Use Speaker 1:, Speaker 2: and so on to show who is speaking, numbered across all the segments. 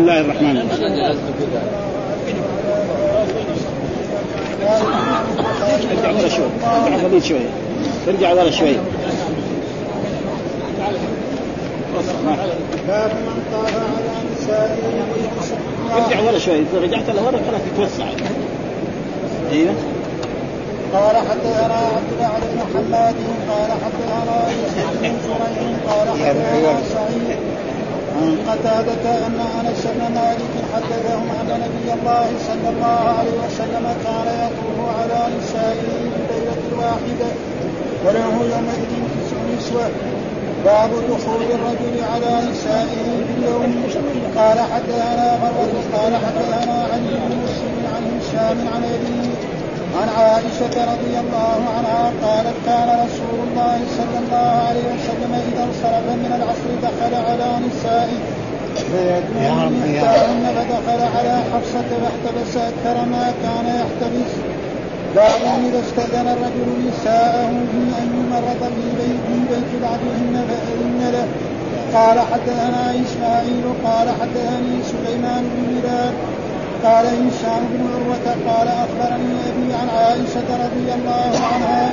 Speaker 1: الله الرحمن الرحيم. ارجع ورا شوي. ارجع شوي. ارجع ورا شوي. باب من طاف على نسائه ارجع ورا شوي. إذا رجعت لورا خلاص تتوسع. أيوه.
Speaker 2: قال حدثنا عبد الله بن محمد قال حدثنا يوسف بن قال حدثنا سعيد. عن قتادة أن أنس بن مالك حدثهم أن نبي الله صلى الله عليه وسلم كان يطوف على نسائه بالليلة الواحدة وله يومئذ تسع نسوة. باب دخول الرجل على نسائه باليوم قال حدثنا مرة قال حدثنا عن مسلم عن هشام عن أبيه عن عائشة رضي الله عنها قالت كان رسول الله صلى الله عليه وسلم إذا انصرف من العصر دخل على نسائه. فيدعون إحداهن فدخل على حفصة فاحتبس أكثر ما كان يحتبس. باب إذا استأذن الرجل نساءه في أن يمرض في بيت في بيت بعضهن فأذن له. قال حدثنا إسماعيل قال حدثني سليمان بن بلال قال هشام بن عروة قال أخبرني أبي عن عائشة رضي الله عنها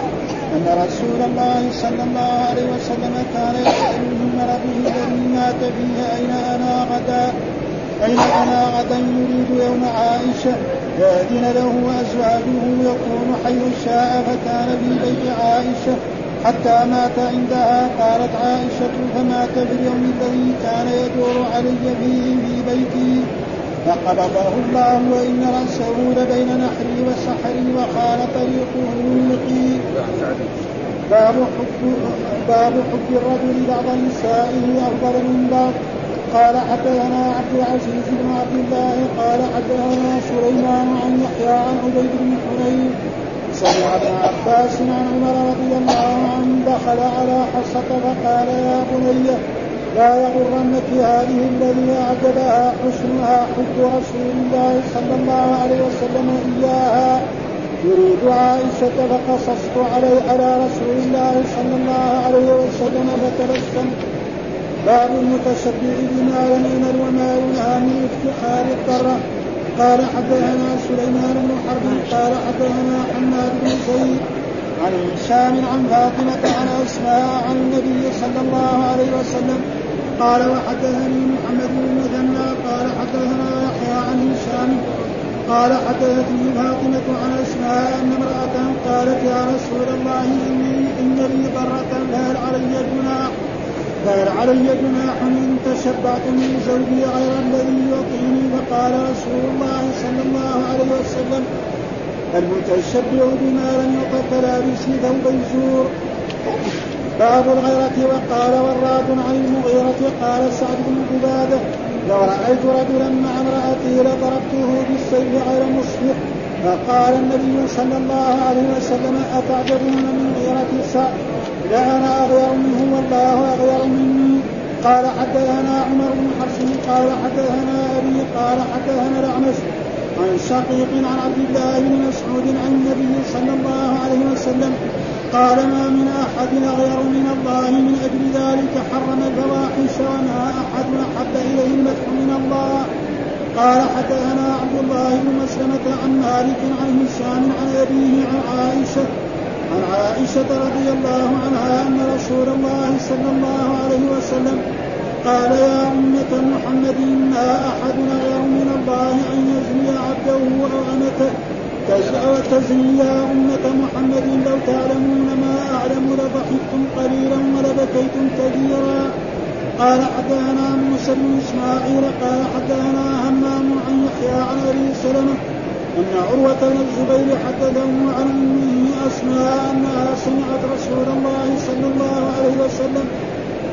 Speaker 2: أن رسول الله صلى الله عليه وسلم كان يسأل من مرضه الذي مات فيه أين أنا غدا؟ أين أنا غدا يريد يوم عائشة؟ فأذن له وأزواجه يكون حيث شاء فكان في بيت عائشة حتى مات عندها. قالت عائشة فمات في اليوم الذي كان يدور علي فيه في بيتي فقبضه الله وإن رأسه لبين نحري وسحري وقال طريقه يقي باب حب باب حب الرجل بعض نسائه أفضل من بعض. قال حدثنا عبد العزيز بن عبد الله قال حدثنا سليمان عن يحيى عن عبيد بن حنين. سمع ابن عباس عن عمر رضي الله عنه دخل على حصة فقال يا بني لا يغرنك هذه الذي أعجبها حسنها حب رسول الله صلى الله عليه وسلم إياها. يريد عائشة فقصصت علي على رسول الله صلى الله عليه وسلم فتبسم باب المتشبع بما لم ينل وما ينهى من افتخار الضرة قال حدثنا سليمان بن حرب. قال حدثنا حماد بن زيد. عن هشام عن فاطمة عن أسماء عن النبي صلى الله عليه وسلم قال وحدثني محمد بن مثنى قال حدثنا يحيى عن هشام قال حدثتني فاطمة عن أسماء أن امرأة قالت يا رسول الله إني إن لي ضرة فهل علي جناح فهل علي جناح إن تشبعت من زوجي غير الذي يعطيني. فقال رسول الله صلى الله عليه وسلم المتشبع بما لم يعط كلابس ثوب الزور. باب الغيرة وقال وراد عن المغيرة قال سعد بن عبادة لو رأيت رجلا مع امرأته لضربته بالسيف غير مصبح فقال النبي صلى الله عليه وسلم أتعجبون من غيرة سعد؟ لا أنا أغير منه والله أغير مني. قال حدثنا عمر بن حفص قال حدثنا أبي قال حدثنا الأعمش. عن شقيق عن عبد الله بن مسعود عن النبي صلى الله عليه وسلم قال ما من أحد غير من الله من أجل ذلك حرم الفواحش وما أحد أحب اليه المدح من الله. قال حدثنا عبد الله بن مسلمة عن مالك عن هشام عن أبيه عن عائشة عن عائشة رضي الله عنها أن رسول الله صلى الله عليه وسلم قال يا أمة محمد ما أحد غير من الله أن يزني عبده أو أمته تزني يا أمة محمد. لو تعلمون ما أعلم لضحكتم قليلا ولبكيتم كثيرا قال حدثنا موسى بن إسماعيل قال حدثنا همام عن يحيى عن أبي سلمة أن عروة بن الزبير حدثه عن أمه أسماء أنها سمعت رسول الله صلى الله عليه وسلم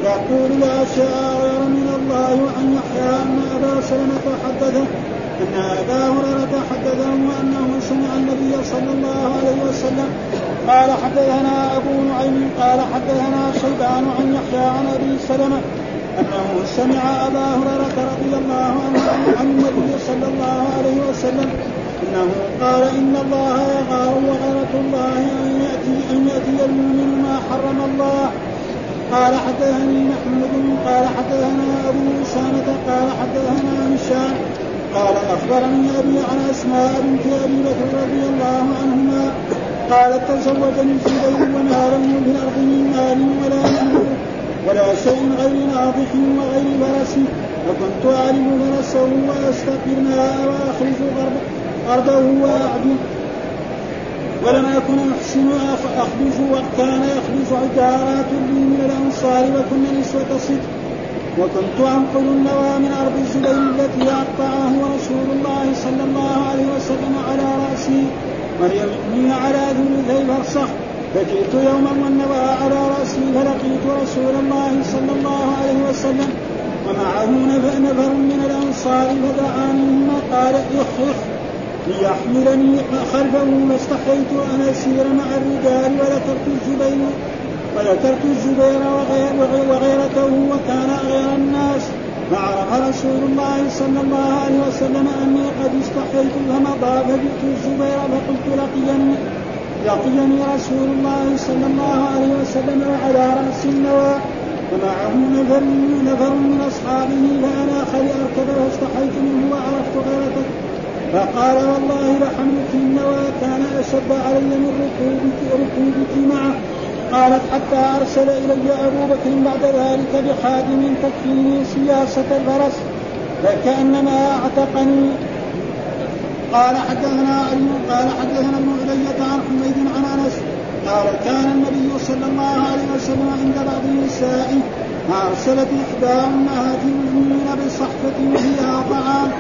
Speaker 2: يقول لا شاء غير من الله وأن يحيى أن أبا سلمة حدثه أن أبا هريرة حدثه أنه سمع النبي صلى الله عليه وسلم. قال حدثنا أبو نعيم قال حدثنا شيبان عن يحيى عن أبي سلمة أنه سمع أبا هريرة رضي الله عنه عن النبي صلى الله عليه وسلم أنه قال إن الله يغار وغيرة الله أن يأتي أن يأتي المؤمن ما حرم الله. قال حدثني محمود قال حدثنا أبو أسامة قال حدثنا هشام أخبرني أبي عن أسماء بنت أبي بكر رضي الله عنهما قالت تزوجني الزبير وما لم الأرض من مال ولا نور ولا شيء غير ناضح وغير برس وكنت أعرف برسه واستقي الماء وأخرج غربه واعدل ولم اكن احسن اخبز وكان يخبز عجارات لي من الأنصار وكن نسوة صدق وكنت أنقل النوى من أرض الزبير التي أقطعه رسول الله صلى الله عليه وسلم على رأسي وليمني على ثلثي فرصه فجئت يوما والنوى على رأسي فلقيت رسول الله صلى الله عليه وسلم ومعه نفر من الأنصار فدعاني ثم قال اخ اخ ليحملني خلفه فاستحييت أن أسير مع الرجال وذكرت الزبير وذكرت الزبير وغيرته وكان غير الناس. فعرف رسول الله صلى الله عليه وسلم أني قد استحييت فمضى فجئت الزبير فقلت لقيني لقيني رسول الله صلى الله عليه وسلم وعلى رأس النوى. ومعه نفر نفر من أصحابه فأنا خلي اركب فاستحييت منه وعرفت غيرته. فقال والله لحملك النوى كان أشد علي من ركوبك ركوبك معه. قالت حتى أرسل إلي أبو بكر بعد ذلك بخادم تكفيني سياسة الفرس فكأنما أعتقني. قال حدثنا علي قال حدثنا ابن علية عن حميد عن أنس قال كان النبي صلى الله عليه وسلم عند بعض النساء فأرسلت احدى امهات المؤمنين بصحفة فيها طعام.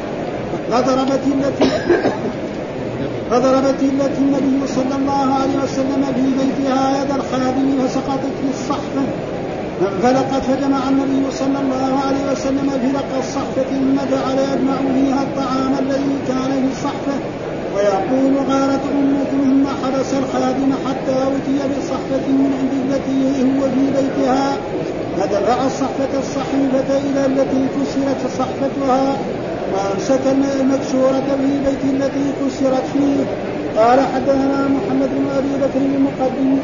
Speaker 2: فضربت التي فضربت التي النبي صلى الله عليه وسلم في بيتها يد الخادم فسقطت في الصحفة. فانفلقت فجمع النبي صلى الله عليه وسلم فرق الصحفة ثم جعل يجمع فيها الطعام الذي كان في الصحفة. ويقول غارت أمكم ثم حبس الخادم حتى أتي بصحفة من عند التي هو في بيتها. فدفع الصحفة الصحيفة إلى التي كسرت صحفتها. وأمسك المكسورة في بيت التي كسرت فيه. قال حدثنا محمد بن أبي بكر المقدم.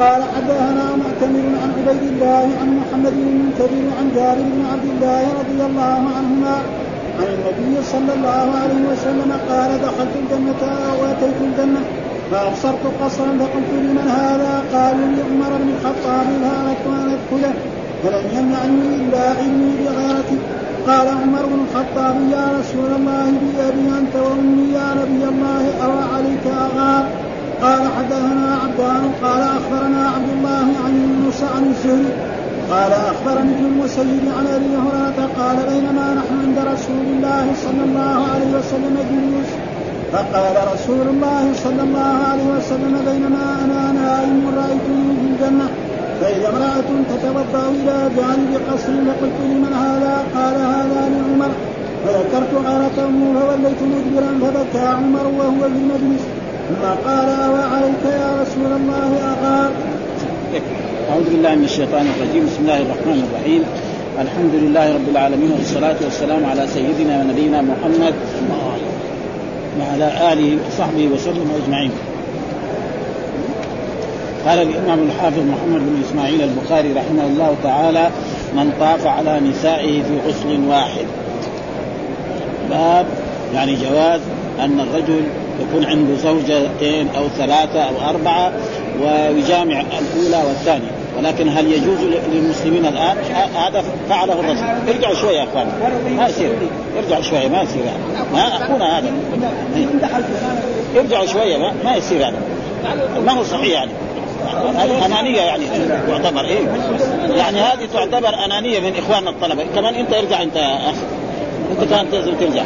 Speaker 2: قال حدثنا معتمر عن عبيد الله عن محمد بن المنكدر عن جابر بن عبد الله رضي الله عنهما. عن النبي صلى الله عليه وسلم قال دخلت الجنة وأتيت الجنة. فأبصرت قصرا فقلت لمن هذا؟ قالوا لعمر بن الخطاب فأردت أن أدخله فلم يمنعني إلا علمي بغيرتي قال عمر بن الخطاب يا رسول الله بأبي أنت وأمي يا نبي الله أرى عليك أغار قال حدثنا عبدان قال أخبرنا عبد الله عن يونس عن الزهري. قال أخبرني ابن المسيب عن أبي هريرة قال بينما نحن عند رسول الله صلى الله عليه وسلم جلوس. فقال رسول الله صلى الله عليه وسلم بينما أنا نائم رايتني في الجنة. فإذا امرأة تتوضأ إلى جانب قصر فقلت لمن هذا؟ قال هذا لعمر. فذكرت غارته فوليت مدبرا فبكى عمر وهو في المجلس. ثم قال أو عليك يا رسول الله أغار
Speaker 1: أعوذ بالله من الشيطان الرجيم. بسم الله الرحمن الرحيم. الحمد لله رب العالمين والصلاة والسلام على سيدنا ونبينا محمد وعلى آله وصحبه وسلم أجمعين. قال الإمام الحافظ محمد بن إسماعيل البخاري رحمه الله تعالى من طاف على نسائه في غسل واحد باب يعني جواز أن الرجل يكون عنده زوجتين أو ثلاثة أو أربعة ويجامع الأولى والثانية. ولكن هل يجوز للمسلمين الآن؟ هذا فعله الرسول ارجعوا شوية يا أخوان. ما يصير. ارجعوا شوية ما يصير يعني ما أخونا هذا. ارجعوا شوية ما, ما يصير هذا. ما هو صحيح يعني. هذه أنانية يعني تعتبر إيه؟ يعني هذه تعتبر أنانية من إخواننا الطلبة. كمان أنت ارجع أنت يا أخي أنت كانت لازم ترجع.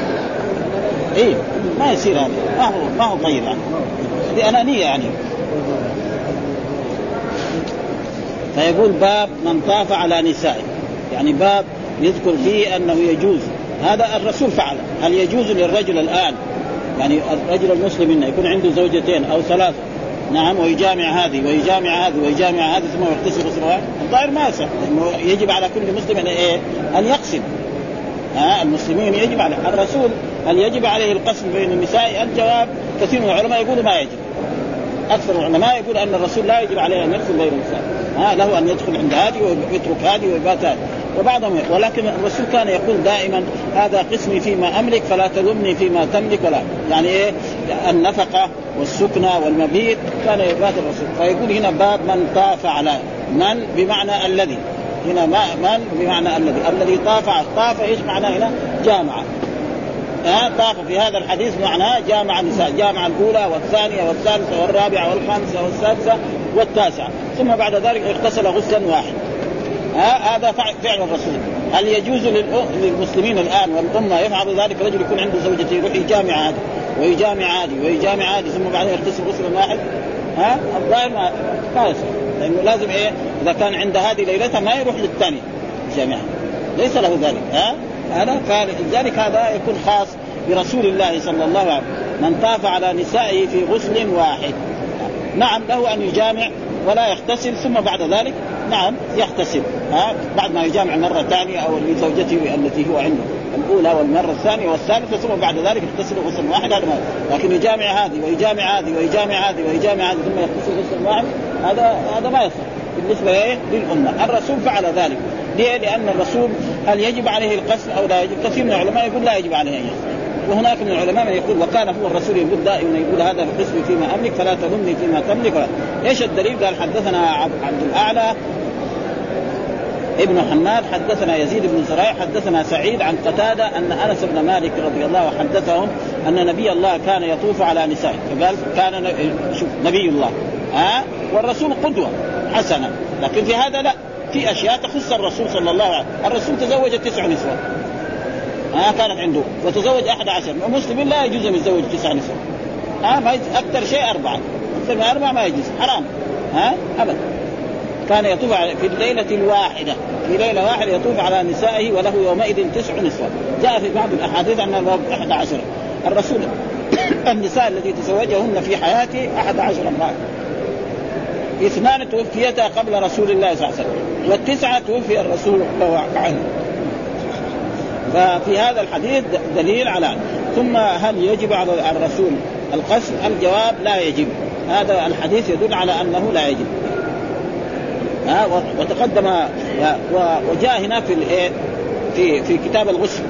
Speaker 1: إيه؟ ما يصير هذا. ما هو ما هو طيب يعني. هذه أنانية يعني. فيقول باب من طاف على نسائه يعني باب يذكر فيه أنه يجوز. هذا الرسول فعل. هل يجوز للرجل الآن يعني الرجل المسلم إنه يكون عنده زوجتين أو ثلاثة نعم ويجامع هذه ويجامع هذه ويجامع هذه ثم يغتسل غسل الظاهر ما يصح يجب على كل مسلم أن إيه أن يقسم ها المسلمين يجب على الرسول هل يجب عليه القسم بين النساء؟ الجواب كثير من العلماء يقولوا ما يجب. أكثر العلماء يقول أن الرسول لا يجب عليه أن يقسم بين النساء. ها له أن يدخل عند هذه ويترك هذه ويبات هذه. وبعضهم ولكن الرسول كان يقول دائما هذا قسمي فيما أملك فلا تلمني فيما تملك. ولا يعني إيه؟ النفقة والسكنى والمبيت كان يبات الرسول. فيقول هنا باب من طاف على من بمعنى الذي. هنا ما من بمعنى الذي. الذي طاف طاف إيش معناه هنا؟ جامع ها طاف في هذا الحديث معناه جامع النساء جامع الأولى والثانية والثالثة والرابعة والخامسة والسادسة والتاسعة. ثم بعد ذلك اغتسل غسلا واحد. ها هذا فعل الرسول. هل يجوز للمسلمين الآن والأمة يفعل ذلك؟ رجل يكون عنده زوجته يروح يجامع عادي ويجامع عادي ويجامع عادي ثم بعدين يغتسل غسلا واحد؟ ها الظاهر ما يصير. لأنه لازم إيه؟ إذا كان عند هذه ليلتها ما يروح للثانيه جامعها ليس له ذلك. ها؟ هذا فلذلك هذا يكون خاص برسول الله صلى الله عليه وسلم. من طاف على نسائه في غسل واحد. نعم له أن يجامع ولا يغتسل ثم بعد ذلك نعم يغتسل. ها بعد ما يجامع مرة ثانية أو لزوجته التي هو عنده الأولى والمرة الثانية والثالثة ثم بعد ذلك يغتسل غسل واحد هذا ما لكن يجامع هذه ويجامع هذه ويجامع هذه ويجامع هذه ثم يغتسل غسل واحد هذا هذا ما يصح. بالنسبة إيه؟ للأمة. الرسول فعل ذلك. ليه؟ لأن الرسول هل يجب عليه القصد أو لا يجب؟ كثير من العلماء يقول لا يجب عليه ان وهناك من العلماء من يقول وكان هو الرسول يقول دائما يقول هذا قسمي فيما أملك فلا تلمني فيما تملك إيش الدليل؟ قال حدثنا عبد الأعلى ابن حماد حدثنا يزيد بن زريع حدثنا سعيد عن قتادة أن أنس بن مالك رضي الله حدثهم أن نبي الله كان يطوف على نسائه فقال كان شوف نبي الله ها؟ والرسول قدوة حسنة لكن في هذا لا في أشياء تخص الرسول صلى الله عليه وسلم. الرسول تزوج تسع نسوة. ها كانت عنده. وتزوج أحد عشر. المسلمين لا يجوز أن يتزوج تسع نسوة. ها ما أكثر شيء أربعة. أكثر من أربعة ما يجوز. حرام. ها أبدا. كان يطوف في الليلة الواحدة. في ليلة واحدة يطوف على نسائه وله يومئذ تسع نسوة. جاء في بعض الأحاديث أن الوقت أحد عشر. الرسول النساء التي تزوجهن في حياته أحد عشر امرأة. اثنان توفيتا قبل رسول الله صلى الله عليه وسلم والتسعة توفي الرسول عنه. ففي هذا الحديث دليل على ثم هل يجب على الرسول القسم الجواب لا يجب. هذا الحديث يدل على أنه لا يجب. ها وتقدم وجاء هنا في في في كتاب الغسل.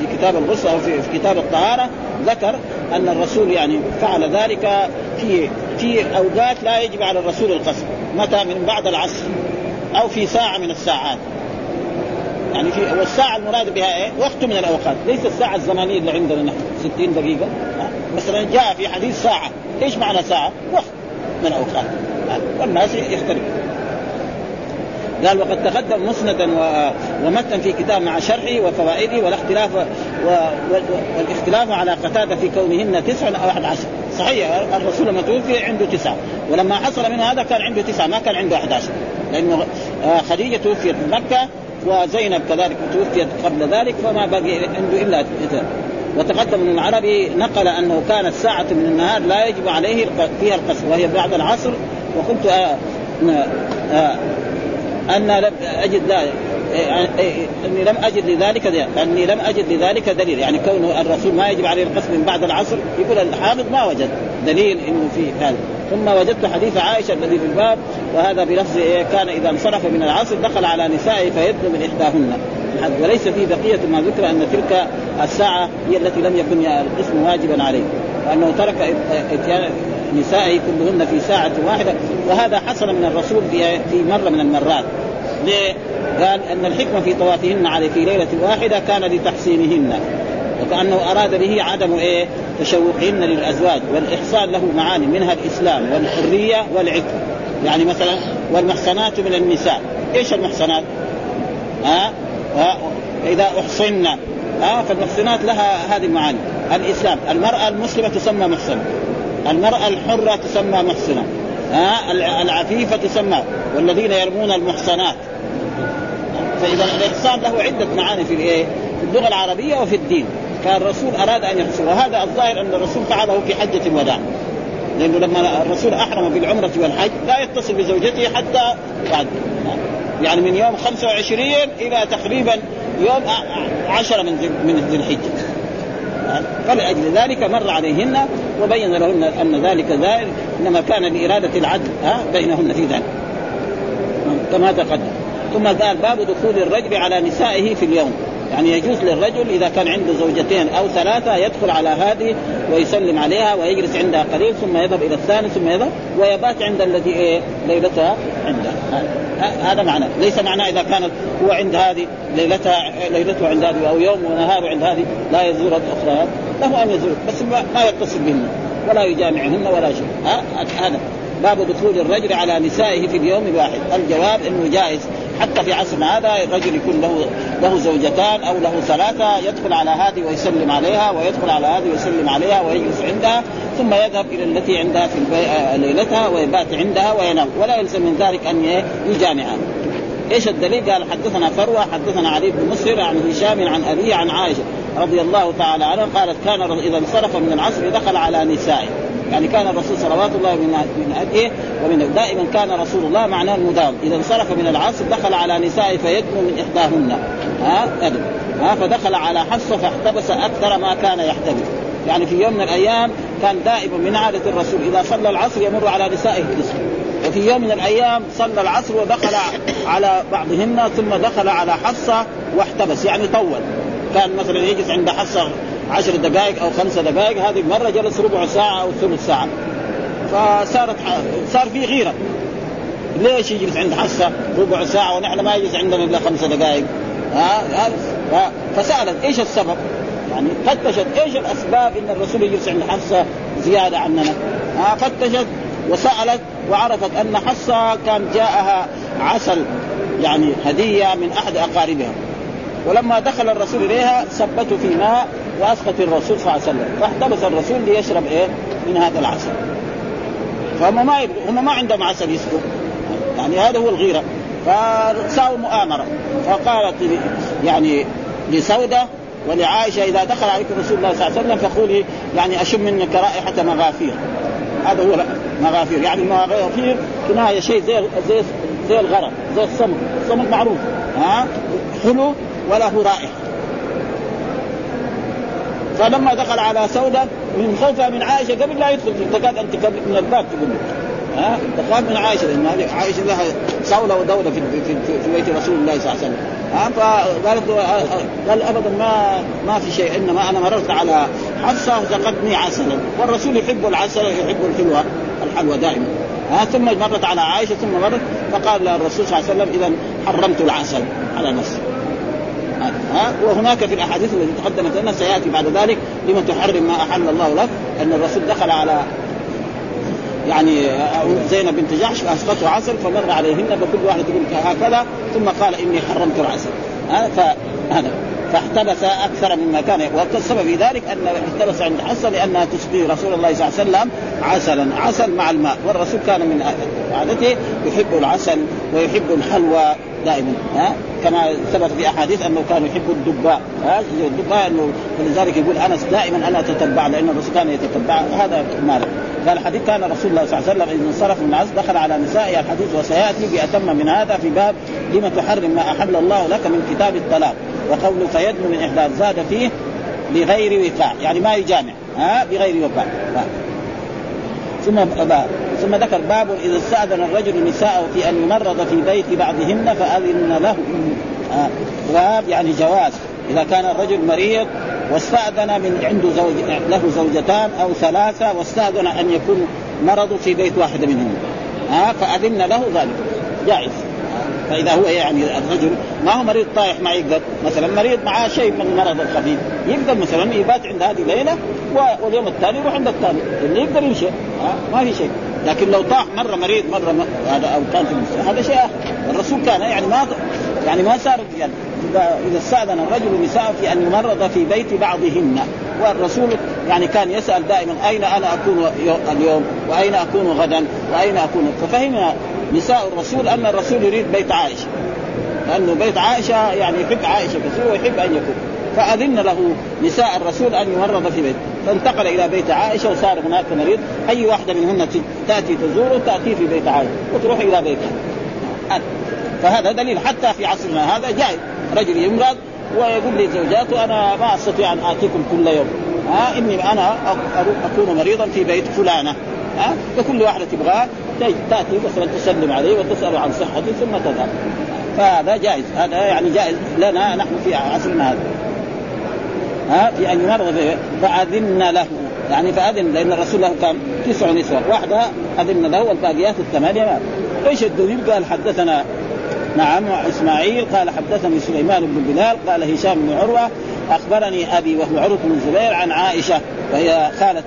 Speaker 1: في كتاب الغسل أو في كتاب الطهارة ذكر أن الرسول يعني فعل ذلك في في أوقات لا يجب على الرسول القصر متى؟ من بعد العصر أو في ساعة من الساعات. يعني في والساعة المراد بها إيه؟ وقت من الأوقات، ليس الساعة الزمنية اللي عندنا نحن 60 دقيقة. مثلا جاء في حديث ساعة، إيش معنى ساعة؟ وقت من الأوقات. والناس يختلفون. قال وقد تقدم مسندا ومتنا في كتاب مع شرحه وفوائده والاختلاف والاختلاف على قتادة في كونهن تسع أو أحد عشر. صحيح الرسول لما توفي عنده تسعه ولما حصل منه هذا كان عنده تسعه ما كان عنده 11 لأنه آه، خديجة توفيت في مكة وزينب كذلك توفيت قبل ذلك فما بقي عنده إلا وتقدم ابن العربي نقل أنه كانت ساعة من النهار لا يجب عليه فيها القصر وهي بعد العصر. وقلت آه آه أن لم أجد لا إني لم أجد لذلك أني لم أجد لذلك دليل. يعني كون الرسول ما يجب عليه القسم من بعد العصر يقول الحافظ ما وجد دليل إنه في هذا. ثم وجدت حديث عائشة الذي في الباب وهذا بلفظ إيه كان إذا انصرف من العصر دخل على نسائه فيدنو من إحداهن. وليس في بقية ما ذكر أن تلك الساعة هي التي لم يكن القسم واجبا عليه. وأنه ترك اتيان نسائه كلهن في ساعة واحدة وهذا حصل من الرسول في مرة من المرات. ليه؟ قال أن الحكمة في طوافهن عليه في ليلة واحدة كان لتحسينهن وكأنه أراد به عدم إيه؟ تشوقهن للأزواج والإحسان له معاني منها الإسلام والحرية والعفة يعني مثلا والمحصنات من النساء. إيش المحصنات؟ ها؟ ها؟ إذا أحصن. ها؟ فالمحصنات لها هذه المعاني. الإسلام. المرأة المسلمة تسمى محصنة المرأة الحرة تسمى محصنة ها؟ العفيفة تسمى والذين يرمون المحصنات. فإذا الإحصان له عدة معاني في الإيه؟ في اللغة العربية وفي الدين. كان الرسول أراد أن يحصن وهذا الظاهر أن الرسول فعله في حجة الوداع. لأنه لما الرسول أحرم بالعمرة والحج لا يتصل بزوجته حتى بعد. يعني من يوم 25 إلى تقريبا يوم 10 من من ذي الحجة. فلأجل ذلك مر عليهن وبين لهن أن ذلك ذلك إنما كان لإرادة العدل ها بينهن في ذلك. كما تقدم. ثم قال باب دخول الرجل على نسائه في اليوم. يعني يجوز للرجل إذا كان عنده زوجتين أو ثلاثة يدخل على هذه ويسلم عليها ويجلس عندها قليل ثم يذهب إلى الثاني ثم يذهب ويبات عند الذي إيه ليلتها عندها هذا معناه. ليس معناه إذا كانت هو عند هذه ليلتها ليلته عند هذه أو يوم ونهاره عند هذه لا يزور الأخرى. له أن يزور بس ما يتصل بهن ولا يجامعهن ولا شيء. هذا. باب دخول الرجل على نسائه في اليوم الواحد. الجواب إنه جائز. حتى في عصرنا هذا الرجل يكون له له زوجتان أو له ثلاثة يدخل على هذه ويسلم عليها ويدخل على هذه ويسلم عليها ويجلس عندها ثم يذهب إلى التي عندها في آه، ليلتها ويبات عندها وينام. ولا يلزم من ذلك أن يجامعها. إيش الدليل؟ قال حدثنا فروة حدثنا علي بن مسهر عن هشام عن أبيه عن عائشة رضي الله تعالى عنها قالت كان إذا انصرف من العصر دخل على نسائه. يعني كان الرسول صلوات الله من أجله ومن دائما كان رسول الله معناه المداوم إذا انصرف من العصر دخل على نسائه فيدنو من إحداهن. ها؟ أدب. ها؟ فدخل على حفصة فاحتبس أكثر ما كان يحتبس. يعني في يوم من الأيام كان دائما من عادة الرسول. إذا صلى العصر يمر على نسائه الاسم وفي يوم من الأيام صلى العصر ودخل على بعضهن ثم دخل على حفصة واحتبس. يعني طول. كان مثلا يجلس عند حفصة عشر دقائق أو خمسة دقائق هذه المره جلس ربع ساعة أو ثلث ساعة. فصارت صار في غيرة. ليش يجلس عند حفصه ربع ساعة ونحن ما يجلس عندنا إلا خمسة دقائق؟ ها فسألت إيش السبب؟ يعني فتشت إيش الأسباب إن الرسول يجلس عند حفصه زيادة عننا؟ ها فتشت وسألت وعرفت أن حفصه كان جاءها عسل يعني هدية من أحد أقاربها. ولما دخل الرسول إليها سبته في ماء واسقط الرسول صلى الله عليه وسلم. فاحتبس الرسول ليشرب إيه؟ من هذا العسل. فهم ما هم ما عندهم عسل يسقوا يعني هذا هو الغيرة. فساووا مؤامرة. فقالت يعني لسودة ولعائشة إذا دخل عليكم رسول الله صلى الله عليه وسلم فقولي يعني أشم منك رائحة مغافير. هذا هو مغافير. يعني المغافير كنايه شيء زي زي زي الغرق زي الصمت الصمت معروف. ها؟ حلو وله رائحة. فلما دخل على سودة من خوفها من عائشة قبل لا يدخل تكاد ان تكاد من الباب تقول ها؟ تخاف من عائشة لأن عائشة لها صوله ودولة في, في, في, في بيت رسول الله صلى الله عليه وسلم. ها؟ فقالت قال أبدا ما ما في شيء إنما أنا مررت على حفصة وسقتني عسلا والرسول يحب العسل ويحب الحلوى الحلوى دائما. ها؟ ثم مرت على عائشة ثم مرت فقال الرسول صلى الله عليه وسلم اذا حرمت العسل على نفسي. ها؟ وهناك في الأحاديث التي تقدمت لنا سيأتي بعد ذلك لما تحرم ما أحل الله لك أن الرسول دخل على يعني زينب بنت جحش فاسقطه عسل فمر عليهن فكل واحد يقول هكذا ثم قال إني حرمت العسل. ها؟ فهذا. فاحتبس أكثر مما كان. والسبب في ذلك أن احتبس عند حصة لأنها تسقي رسول الله صلى الله عليه وسلم عسلا عسل مع الماء. والرسول كان من عادته يحب العسل ويحب الحلوى دائما ها؟ كما ثبت في أحاديث أنه كان يحب الدباء ها؟ الدباء أنه ولذلك يقول أنس دائما أنا اتتبع لأن الرسول كان يتتبع. هذا مالك قال الحديث كان رسول الله صلى الله عليه وسلم إذا انصرف من العصر دخل على نسائه. الحديث وسيأتي بأتم من هذا في باب لم تحرم ما أحل الله لك من كتاب الطلاق وقوله فيدنو من احداث زاد فيه بغير وقاع يعني ما يجامع ها؟ بغير وقاع ثم ثم ذكر باب إذا استأذن الرجل نساءه في أن يمرض في بيت بعضهن فأذن له. آه باب يعني جواز. إذا كان الرجل مريض واستأذن من عنده زوج له زوجتان أو ثلاثة واستأذن أن يكون مرض في بيت واحد منهم. ها فأذن له ذلك. جائز. فإذا هو يعني الرجل ما هو مريض طايح ما يقدر. مثلا مريض معاه شيء من المرض الخفيف. يقدر مثلا يبات عند هذه ليله واليوم الثاني يروح عند الثاني. اللي يقدر يمشي ما في شيء. لكن لو طاح مرة مريض مرة م... هذا أو كان في هذا شيء الرسول كان يعني ما يعني ما صار يعني إذا استأذن الرجل نساء في أن يمرض في بيت بعضهن. والرسول يعني كان يسأل دائما أين أنا أكون اليوم؟ وأين أكون غدا؟ وأين أكون؟ ففهم نساء الرسول أن الرسول يريد بيت عائشة. لأنه بيت عائشة يعني يحب عائشة كثير ويحب أن يكون. فأذن له نساء الرسول أن يمرض في بيت. فانتقل إلى بيت عائشة وصار هناك مريض. أي واحدة منهن تأتي تزوره تاتي في بيت عائشة وتروح إلى بيتها فهذا دليل. حتى في عصرنا هذا جائز رجل يمرض ويقول لزوجاته أنا ما أستطيع أن آتيكم كل يوم. ها إني أنا أكون مريضا في بيت فلانة. ها فكل واحدة تبغاه تأتي مثلا تسلم عليه وتساله عن صحته ثم تذهب. فهذا جائز. هذا يعني جائز لنا نحن في عصرنا هذا. ها في أن يمرض فأذن له. يعني فأذن لأن الرسول له كان تسع نسوة. واحدة أذن له والباقيات الثمانية ما. إيش الدليل؟ قال حدثنا نعم إسماعيل قال حدثني سليمان بن بلال قال هشام بن عروة أخبرني أبي وهو عروة بن الزبير عن عائشة وهي خالة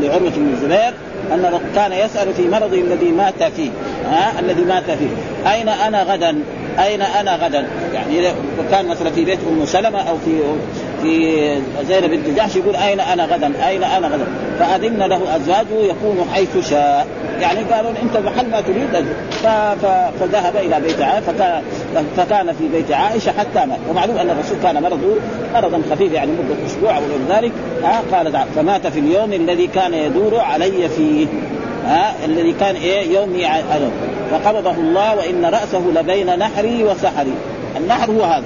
Speaker 1: لعروة بن الزبير أن كان يسأل في مرضه الذي مات فيه. ها الذي مات فيه. أين أنا غدا؟ أين أنا غدا؟ يعني كان مثلا في بيت أم سلمة أو في في زينب بنت جحش يقول أين أنا غدا؟ أين أنا غدا؟ فأذن له أزواجه يكون حيث شاء. يعني قالوا أنت محل ما تريد. فذهب إلى بيت عائشه فكان, في بيت عائشة حتى مات. ومعلوم أن الرسول كان مرضه مرضا خفيف يعني مدة أسبوع أو غير ذلك. قال فمات في اليوم الذي كان يدور علي فيه. ها الذي كان إيه؟ يومي فقبضه الله وإن رأسه لبين نحري وسحري. النحر هو هذا.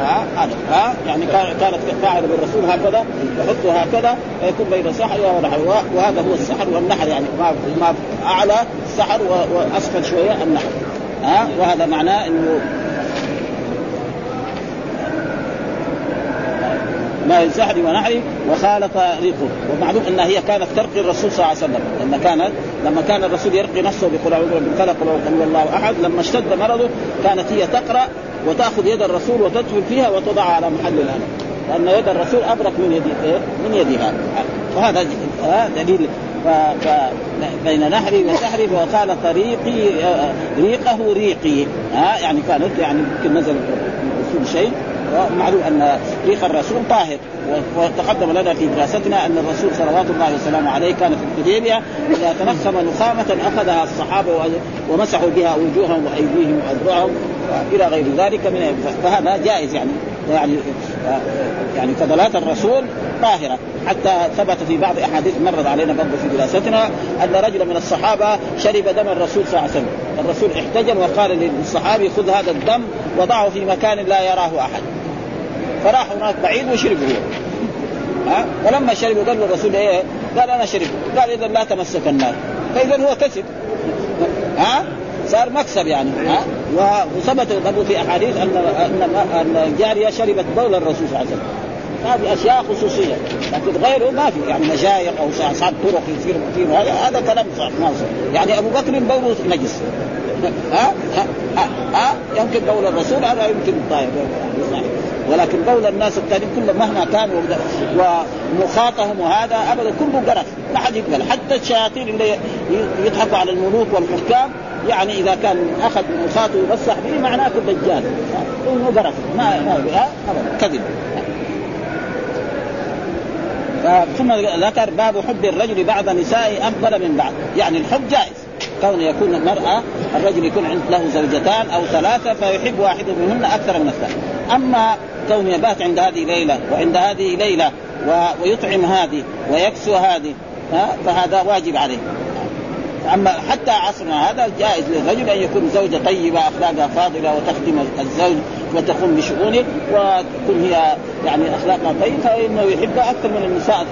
Speaker 1: ها ها يعني كانت قاعدة بالرسول هكذا يحطه هكذا فيكون بين سحر ونحر وهذا هو السحر والنحر يعني ما ما أعلى السحر وأسفل شوية النحر ها وهذا معناه إنه ما سحر ونحر وخالط ريقه ومعلوم أنها هي كانت ترقي الرسول صلى الله عليه وسلم لما كانت لما كان الرسول يرقي نفسه بقول اعوذ برب الفلق قل الله احد لما اشتد مرضه كانت هي تقرأ وتأخذ يد الرسول وتدخل فيها وتضعها على محل الالم لأن يد الرسول أبرك من يد إيه؟ من يدها. وهذا دليل. ف... ف... بين نهري وسحري وقال طريقي ريقه ريقي. ها؟ يعني كانت يعني يمكن نزل الرسول شيء. ومعلوم أن ريق الرسول طاهر. وتقدم لنا في دراستنا أن الرسول صلوات الله وسلامه عليه كان في الحديبية. إذا تنخم نخامة أخذها الصحابة ومسحوا بها وجوههم وأيديهم وأذرعهم. إلى غير ذلك من فهذا جائز يعني. يعني يعني فضلات الرسول طاهرة. حتى ثبت في بعض أحاديث مرت علينا برضه في دراستنا أن رجلا من الصحابة شرب دم الرسول صلى الله عليه وسلم، الرسول احتجم وقال للصحابي خذ هذا الدم وضعه في مكان لا يراه أحد. فراح هناك بعيد وشربه. ها؟ ولما شربوا قال الرسول إيه؟ قال أنا شربت. قال اذا لا تمسك النار. فاذا هو كسب. ها؟ صار مكسب يعني ها؟ وثبت برضه في أحاديث ان ان أن الجارية شربت بول الرسول صلى الله عليه وسلم. هذه أشياء خصوصية لكن غيره ما في يعني مشايخ أو اصحاب طرق يصير فيهم. هذا هذا كلام ما يعني أبو بكر بوله نجس. ها؟ ها, ها, ها؟ يمكن بول الرسول هذا يمكن طيب ولكن بول الناس الثانيين كلهم مهما كانوا ومخاطهم وهذا أبدا كله قرف. ما حد يقبل. حتى الشياطين اللي يضحكوا على الملوك والحكام يعني إذا كان أخذ مخاطه ويمسح به معناته دجال انه قرف. ما كذب. ثم ذكر باب حب الرجل بعض نسائه أفضل من بعض. يعني الحب جائز. كون يكون المرأة الرجل يكون له زوجتان أو ثلاثة فيحب واحدة منهن أكثر من الثانية أما كون يبات عند هذه ليلة وعند هذه ليلة ويطعم هذه ويكسو هذه فهذا واجب عليه. أما حتى عصرنا هذا جائز للرجل أن يكون زوجة طيبة أخلاقها فاضلة وتخدم الزوج وتقوم بشؤونه وتكون هي يعني أخلاقها طيبة فإنه يحبها أكثر من النساء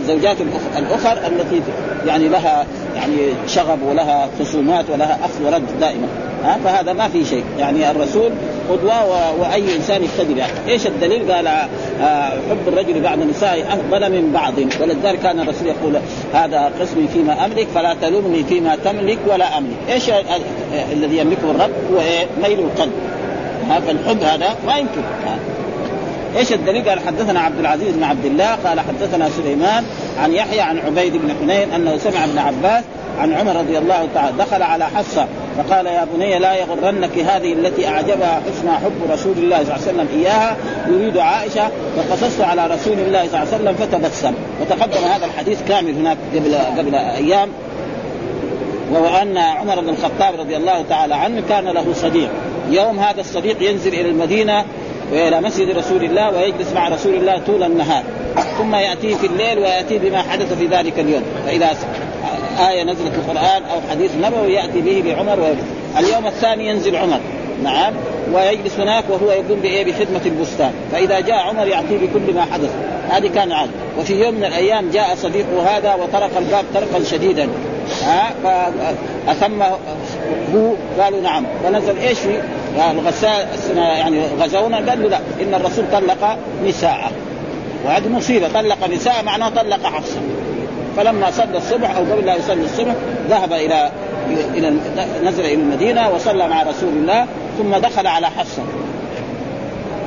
Speaker 1: الزوجات الأخر التي يعني لها يعني شغب ولها خصومات ولها أخذ ورد دائما. ها فهذا ما في شيء يعني الرسول قدوة وأي إنسان يقتدي بها، إيش الدليل؟ قال آه، حب الرجل بعد النساء أفضل من بعض ولذلك كان الرسول يقول هذا قسمي فيما أملك فلا تلومني فيما تملك ولا أملك، إيش الذي يملكه الرب؟ هو إيه؟ ميل القلب. فالحب هذا ما يمكن إيش الدليل؟ قال حدثنا عبد العزيز بن عبد الله قال حدثنا سليمان عن يحيى عن عبيد بن حنين أنه سمع ابن عباس عن عمر رضي الله تعالى دخل على حفصة فقال يا بني لا يغرنك هذه التي أعجبها حسن حب رسول الله صلى الله عليه وسلم إياها يريد عائشة فقصصت على رسول الله صلى الله عليه وسلم فتبسم. وتقدم هذا الحديث كامل هناك قبل قبل أيام. وهو أن عمر بن الخطاب رضي الله تعالى عنه كان له صديق. يوم هذا الصديق ينزل إلى المدينة والى مسجد رسول الله ويجلس مع رسول الله طول النهار. ثم ياتيه في الليل وياتيه بما حدث في ذلك اليوم. فإذا آية نزلت في القرآن أو حديث نبوي يأتي به لعمر ويجلس. اليوم الثاني ينزل عمر. نعم. ويجلس هناك وهو يقوم بإيه؟ بخدمة البستان. فإذا جاء عمر يأتي بكل ما حدث. هذه كان عاد وفي يوم من الأيام جاء صديقه هذا وطرق الباب طرقا شديدا. ها؟ فأثم هو قالوا نعم. فنزل إيش؟ في الغسال يعني غزونا قال له لا إن الرسول طلق نساءه. وهذه مصيبة طلق نساء معناه طلق حفصة. فلما صلى الصبح أو قبل لا يصلي الصبح ذهب إلى إلى نزل إلى المدينة وصلى مع رسول الله ثم دخل على حفصة.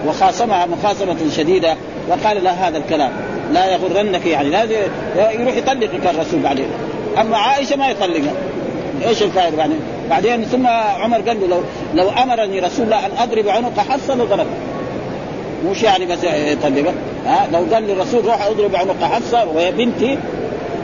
Speaker 1: وخاصمها مخاصمة شديدة وقال لها هذا الكلام. لا يغرنك يعني لا يروح يطلقك الرسول بعدين. أما عائشة ما يطلقها. إيش الفائدة بعدين؟ بعدين ثم عمر قال له لو لو أمرني رسول الله أن أضرب عنق حفصه لضربت مش يعني بس يطلقها ها؟ لو قال للرسول روح أضرب عنق حفصه وهي بنتي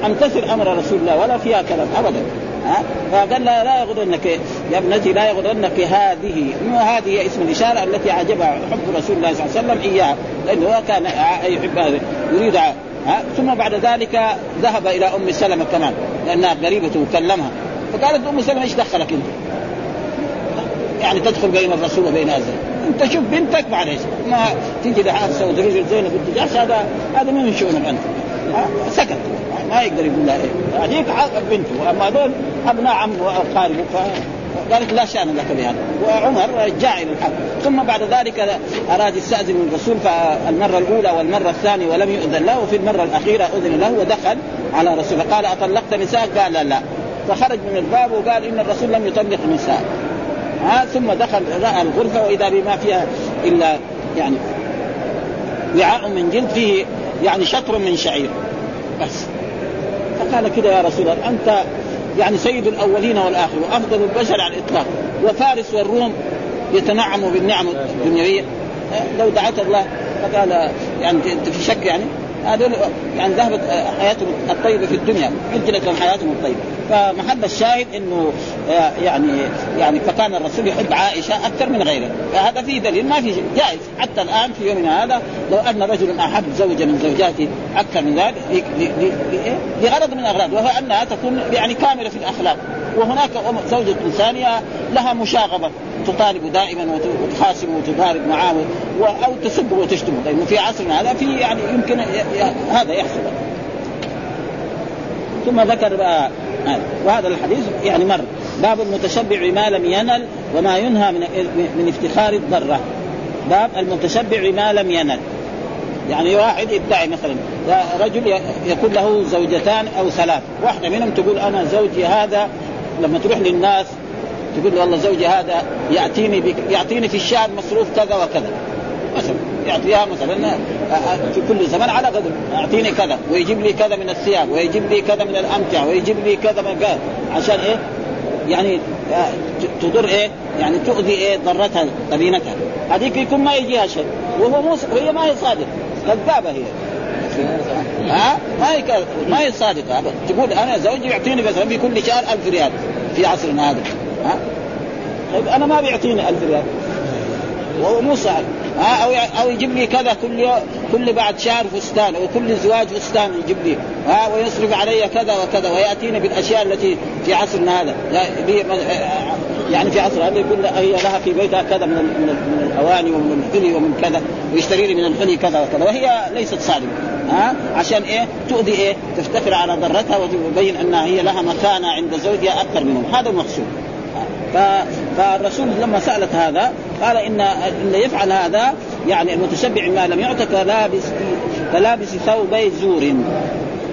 Speaker 1: امتثل أمر رسول الله ولا فيها كلام ابدا. ها؟ فقال لا لا يغرنك يا ابنتي لا يغرنك هذه هذه اسم الإشارة التي أعجبها حب رسول الله صلى الله عليه وسلم إياها. لأنه هو كان يحب هذا يريد ها؟ ثم بعد ذلك ذهب إلى أم سلمة كمان لأنها قريبته وكلمها. فقالت أم سلمة إيش دخلك أنت؟ يعني تدخل بين الرسول وبين هذا. أنت شوف بنتك معلش ما تيجي لحادثه وترجل زينب بنت هذا هذا من شؤونك انت سكت. ما يقدر يقول لها إيه هذيك بنته. وأما هذول أبناء عم واقاربه قالت لا شأن لك بهذا وعمر جاء إلى الحق. ثم بعد ذلك أراد يستأذن من الرسول فالمرة الأولى والمرة الثانية ولم يؤذن له وفي المرة الأخيرة أذن له ودخل على رسول قال أطلقت نساء قال لا, لا. فخرج من الباب وقال إن الرسول لم يطلق نساء ها ثم دخل رأى الغرفة وإذا بما فيها إلا يعني وعاء من جلد فيه يعني شطر من شعير. بس. فقال كده يا رسول الله أنت يعني سيد الأولين والاخرين وافضل البشر على الإطلاق. وفارس والروم يتنعموا بالنعم الدنيوية. لو دعت الله فقال يعني أنت في شك يعني؟ هذول يعني ذهبت حياتهم الطيبة في الدنيا عجلت لهم حياتهم الطيبة. فمحل الشاهد إنه آه، يعني يعني فكان الرسول يحب عائشة أكثر من غيره. فهذا فيه دليل ما في جائز. حتى الآن في يومنا هذا لو أن رجلا احب زوجه من زوجاته أكثر من ذلك؟ لغرض من الأغراض وهو أنها تكون يعني كاملة في الأخلاق. وهناك زوجة ثانية لها مشاغبة تطالب دائما وتخاصم وتضارب معاه أو تسب وتشتم لأنه في عصرنا هذا في يعني يمكن هذا يحصل. ثم ذكر بقى وهذا الحديث يعني مر. باب المتشبع بما لم ينل وما ينهى من من افتخار الضرة. باب المتشبع بما لم ينل. يعني واحد يدعي مثلا رجل يكون له زوجتان أو ثلاث. واحدة منهم تقول أنا زوجي هذا لما تروح للناس تقول له والله زوجي هذا يأتيني بك يعطيني في الشهر مصروف كذا وكذا. مثلا. يعطيها مثلا في كل زمان على قدر. يعطيني كذا ويجيب لي كذا من الثياب ويجيب لي كذا من الامتعه ويجيب لي كذا من كذا عشان إيه؟ يعني آه، تضر إيه؟ يعني تؤذي إيه؟ ضرتها قبينتها. هذيك يكون ما يجيها شيء. وهو مو وهي ما هي صادقة. كذابة هي. ها؟ ما هي ما هي صادقة ابدا. تقول أنا زوجي يعطيني مثلا في كل شهر 1000 ريال في عصرنا هذا. ها؟ طيب أنا ما بيعطيني 1000 ريال. وهو مو صحيح أو أو يجيب لي كذا كل يوم كل بعد شهر فستان وكل زواج فستان يجيب لي ها ويصرف علي كذا وكذا ويأتيني بالأشياء التي في عصرنا هذا. يعني في عصر هذا يقول هي لها في بيتها كذا من من الأواني ومن الحلي ومن كذا ويشتري لي من الحلي كذا وكذا وهي ليست صادقه ها عشان إيه؟ تؤذي إيه؟ تفتخر على ضرتها وتبين أنها هي لها مكانة عند زوجها أكثر منهم هذا المقصود. فالرسول لما سألت هذا قال ان إن يفعل هذا يعني المتشبع ما لم يعط كلابس كلابس ثوبي زور.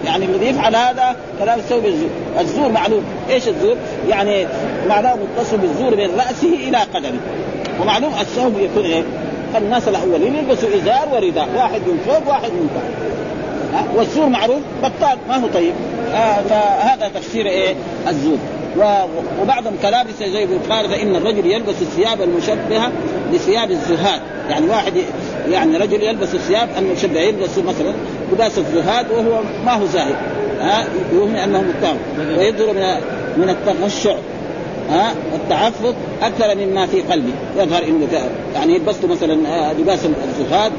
Speaker 1: يعني الذي يفعل هذا كلابس ثوب الزور. الزور معلوم. إيش الزور؟ يعني معناه متصل بالزور من رأسه إلى قدمه. ومعلوم الثوب يكون إيه؟ الناس الأولين يلبسوا إزار ورداء. واحد من فوق واحد من تحت. والزور معروف بطال ما هو طيب. آه فهذا تفسير إيه؟ الزور. وبعضهم كلابس زي قال فإن الرجل يلبس الثياب المشبهة لثياب الزهاد. يعني واحد يعني رجل يلبس الثياب المشبهة يلبس مثلا لباس الزهاد وهو ما هو زاهد. ها؟ يوهم انه متهم ويظهر من من التغشع. ها التعفف أكثر مما في قلبي. يظهر إنه يعني يلبس مثلا آه، لباس الزهاد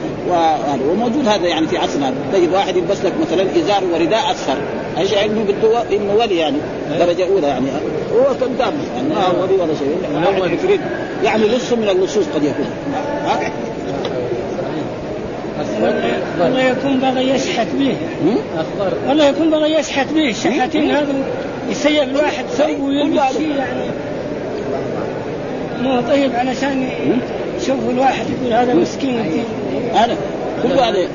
Speaker 1: وموجود هذا يعني في عصرنا تجد واحد يلبس لك مثلا إزار ورداء أصفر. إيش انه بده إنه ولي يعني درجة أولى يعني. هو كذاب يعني ما هو ولي ولا شيء. يعني لص من اللصوص قد يكون. ها؟
Speaker 3: والله يكون بغى يشحت به. والله يكون بغى يشحت به. الشحاتين هذا يسيب الواحد ثوب ويلبس شيء يعني. مو طيب علشان يشوف الواحد يقول هذا مسكين.
Speaker 1: هذا كل هذا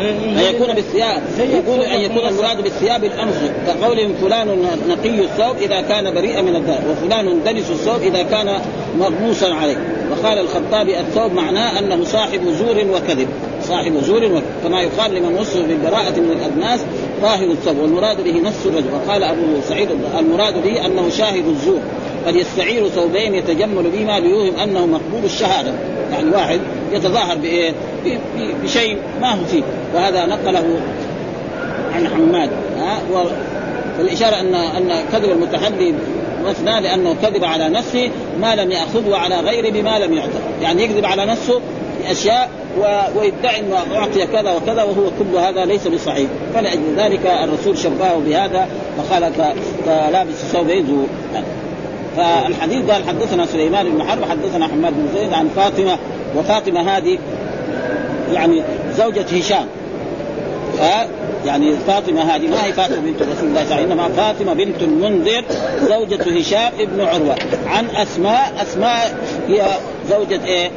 Speaker 1: أن يكون بالثياب. يقول أن يكون المراد بالثياب الأمس. كقولهم فلان نقي الثوب إذا كان بريئا من الدنس وفلان دنس الثوب إذا كان مرموسا عليه. وقال الخطابي الثوب معناه أنه صاحب زور وكذب. صاحب زور وكذب. كما يقال لمن وصف بالبراءة من الأدناس ظاهر الثوب. والمراد به نفس الرجل. وقال أبو سعيد المراد به أنه شاهد الزور. قد يستعير ثوبين يتجمل بهما ليوهم أنه مقبول الشهادة. يعني واحد يتظاهر بإيه؟ بشيء ما هو فيه. وهذا نقله عن حماد. ها؟ فالإشارة ان أن كذب المتحدي مثنى لأنه كذب على نفسه ما لم يأخذه على غيره بما لم يعطى، يعني يكذب على نفسه بأشياء ويدعي أنه أعطي كذا وكذا وهو كل هذا ليس بصحيح، فلأجل ذلك الرسول شبهه بهذا فقال كلابس ثوب زور فالحديث قال حدثنا سليمان بن حرب حدثنا حماد بن زيد عن فاطمة وفاطمة هذه يعني زوجة هشام. ف يعني فاطمة هذه ما هي فاطمة بنت رسول الله صلى إنما فاطمة بنت المنذر زوجة هشام ابن عروة. عن أسماء أسماء هي زوجة إيه؟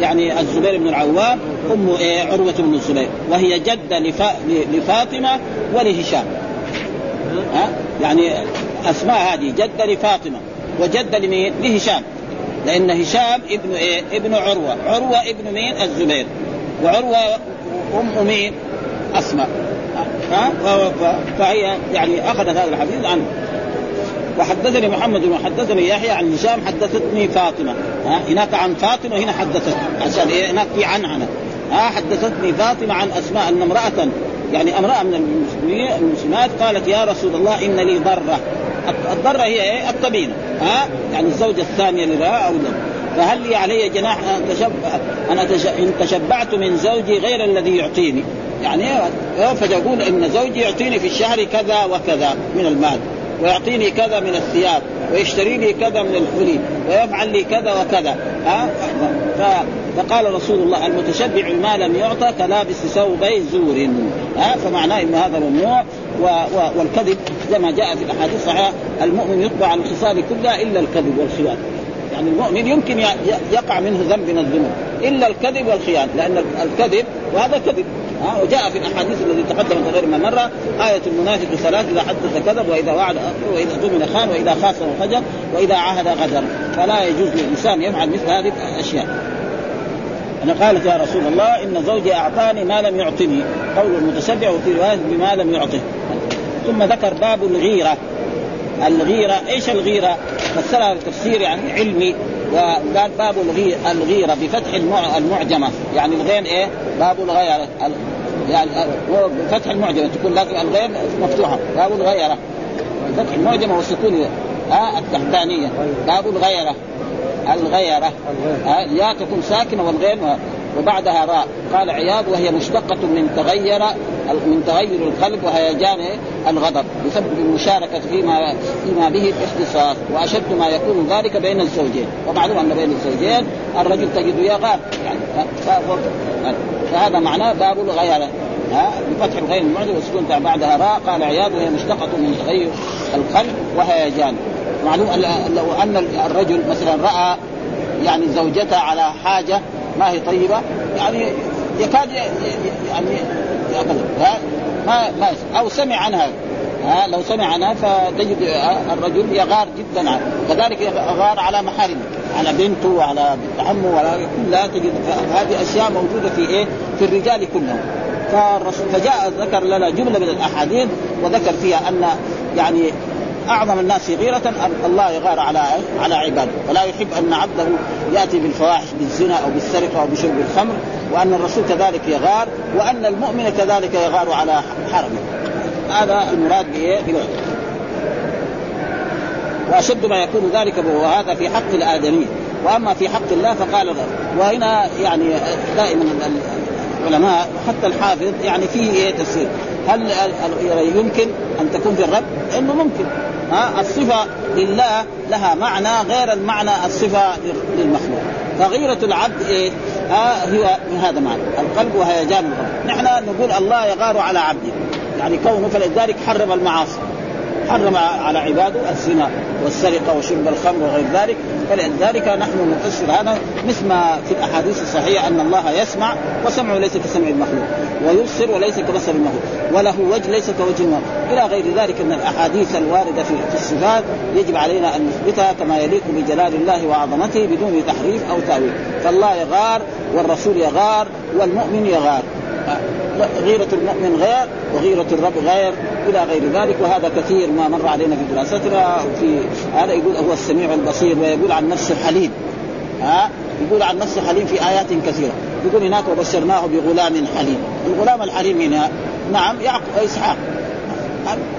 Speaker 1: يعني الزبير بن العوام أم إيه؟ عروة بن الزبير. وهي جدة لفا... لفاطمة ولهشام. ها؟ يعني أسماء هذه جدة لفاطمة وجدة لمين؟ لهشام لأن هشام ابن إيه؟ ابن عروة، عروة ابن مين؟ الزبير، وعروة أم مين؟ أسماء. ها؟ فهي يعني أخذت هذا الحديث عنه. وحدثني محمد وحدثني يحيى عن هشام حدثتني فاطمة ها هناك عن فاطمة هنا حدثت عشان إيه؟ هناك في عنعنه ها حدثتني فاطمة عن أسماء أن امرأة يعني امرأة من المسلمين المسلمات قالت يا رسول الله إن لي ضرة الضرة هي إيه؟ الطبينه ها؟ يعني الزوجة الثانية لها أو لا؟ فهل لي علي جناح أن تشبع أنا إن تشبعت من زوجي غير الذي يعطيني؟ يعني فتقول إن زوجي يعطيني في الشهر كذا وكذا من المال ويعطيني كذا من الثياب ويشتري لي كذا من الحلي ويفعل لي كذا وكذا. ها؟ فقال رسول الله المتشبع ما لم يعطى كلابس ثوبي زور. ها فمعناه إن هذا ممنوع. والكذب زي ما جاء في الأحاديث الصحيحه المؤمن يطبع على الخصال كلها إلا الكذب والخيانة. يعني المؤمن يمكن يقع منه ذنب من الذنوب إلا الكذب والخيانة لأن الكذب وهذا كذب. ها وجاء في الأحاديث التي تقدمت غير ما مره آية المنافق ثلاث إذا حدث كذب وإذا وعد وإذا اؤتمن خان وإذا خاصم فجر وإذا عهد غدر. فلا يجوز للإنسان يفعل مثل هذه الأشياء. أنا قالت يا رسول الله إن زوجي أعطاني ما لم يعطني. قول المتشبع وفي رواية بما لم يعطه. ثم ذكر باب الغيرة. الغيرة إيش الغيرة؟ فسرها التفسير يعني علمي وقال باب الغيرة بفتح المعجمة. يعني الغين إيه؟ باب الغيرة. يعني بفتح المعجمة. تكون لازم الغين مفتوحة. باب الغيرة. فتح المعجمة والسكون آه التحتانية باب الغيرة. الغيرة. آه يا تكون ساكنة والغين وبعدها راء. قال عياض وهي مشتقة من تغير من تغير القلب وهيجان الغضب. بسبب المشاركة فيما فيما به الاختصاص وأشد ما يكون ذلك بين الزوجين. ومعلوم أن بين الزوجين الرجل تجد يغار. يعني فهذا معناه باب الغيرة. ها؟ بفتح الغين المعجم وسكون بعدها راء. قال عياض وهي مشتقة من تغير القلب وهيجان معلوم لو أن الرجل مثلا رأى يعني زوجته على حاجة ما هي طيبة يعني يكاد يعني ما ما أو سمع عنها. ها؟ لو سمع عنها فتجد الرجل يغار جدا عنه. كذلك يغار على محارمه على بنته وعلى بنت عمه ولا كلها تجد. هذه أشياء موجودة في إيه؟ في الرجال كلهم. فالرسول فجاء ذكر لنا جملة من الأحاديث وذكر فيها أن يعني أعظم الناس غيرة الله يغار على على عباده. ولا يحب أن عبده يأتي بالفواحش بالزنا أو بالسرقة أو بشرب الخمر وأن الرسول كذلك يغار وأن المؤمن كذلك يغار على حرمه. هذا المراد بايه؟ وأشد ما يكون ذلك وهذا في حق الادمي وأما في حق الله فقال وهنا يعني دائما العلماء حتى الحافظ يعني فيه إيه تفسير. هل يمكن أن تكون في الرب؟ إنه ممكن. ها؟ الصفة لله لها معنى غير المعنى الصفة للمخلوق. فغيرة العبد إيه؟ ها؟ هو من هذا معنى. القلب وهيجان القلب نحن نقول الله يغار على عبده. يعني كونه فلذلك حرم المعاصي. حرم على عباده الزنا والسرقة وشرب الخمر وغير ذلك. فلذلك نحن نفسر هذا مثل ما في الأحاديث الصحيحة أن الله يسمع وسمعه ليس كسمع المخلوق ويبصر وليس كبصر المخلوق وله وجه ليس كوجه المخلوق. إلى غير ذلك من الأحاديث الواردة في, الصفات يجب علينا أن نثبتها كما يليق بجلال الله وعظمته بدون تحريف أو تأويل. فالله يغار والرسول يغار والمؤمن يغار. غيرة المؤمن غير وغيرة الرب غير إلى غير ذلك وهذا كثير ما مر علينا في دراستنا في هذا يقول هو السميع البصير ويقول عن نفسه حليم. ها؟ يقول عن نفسه حليم في آيات كثيرة. يقول هناك وبشرناه بغلام حليم. الغلام الحليم هنا نعم يعقوب إسحاق.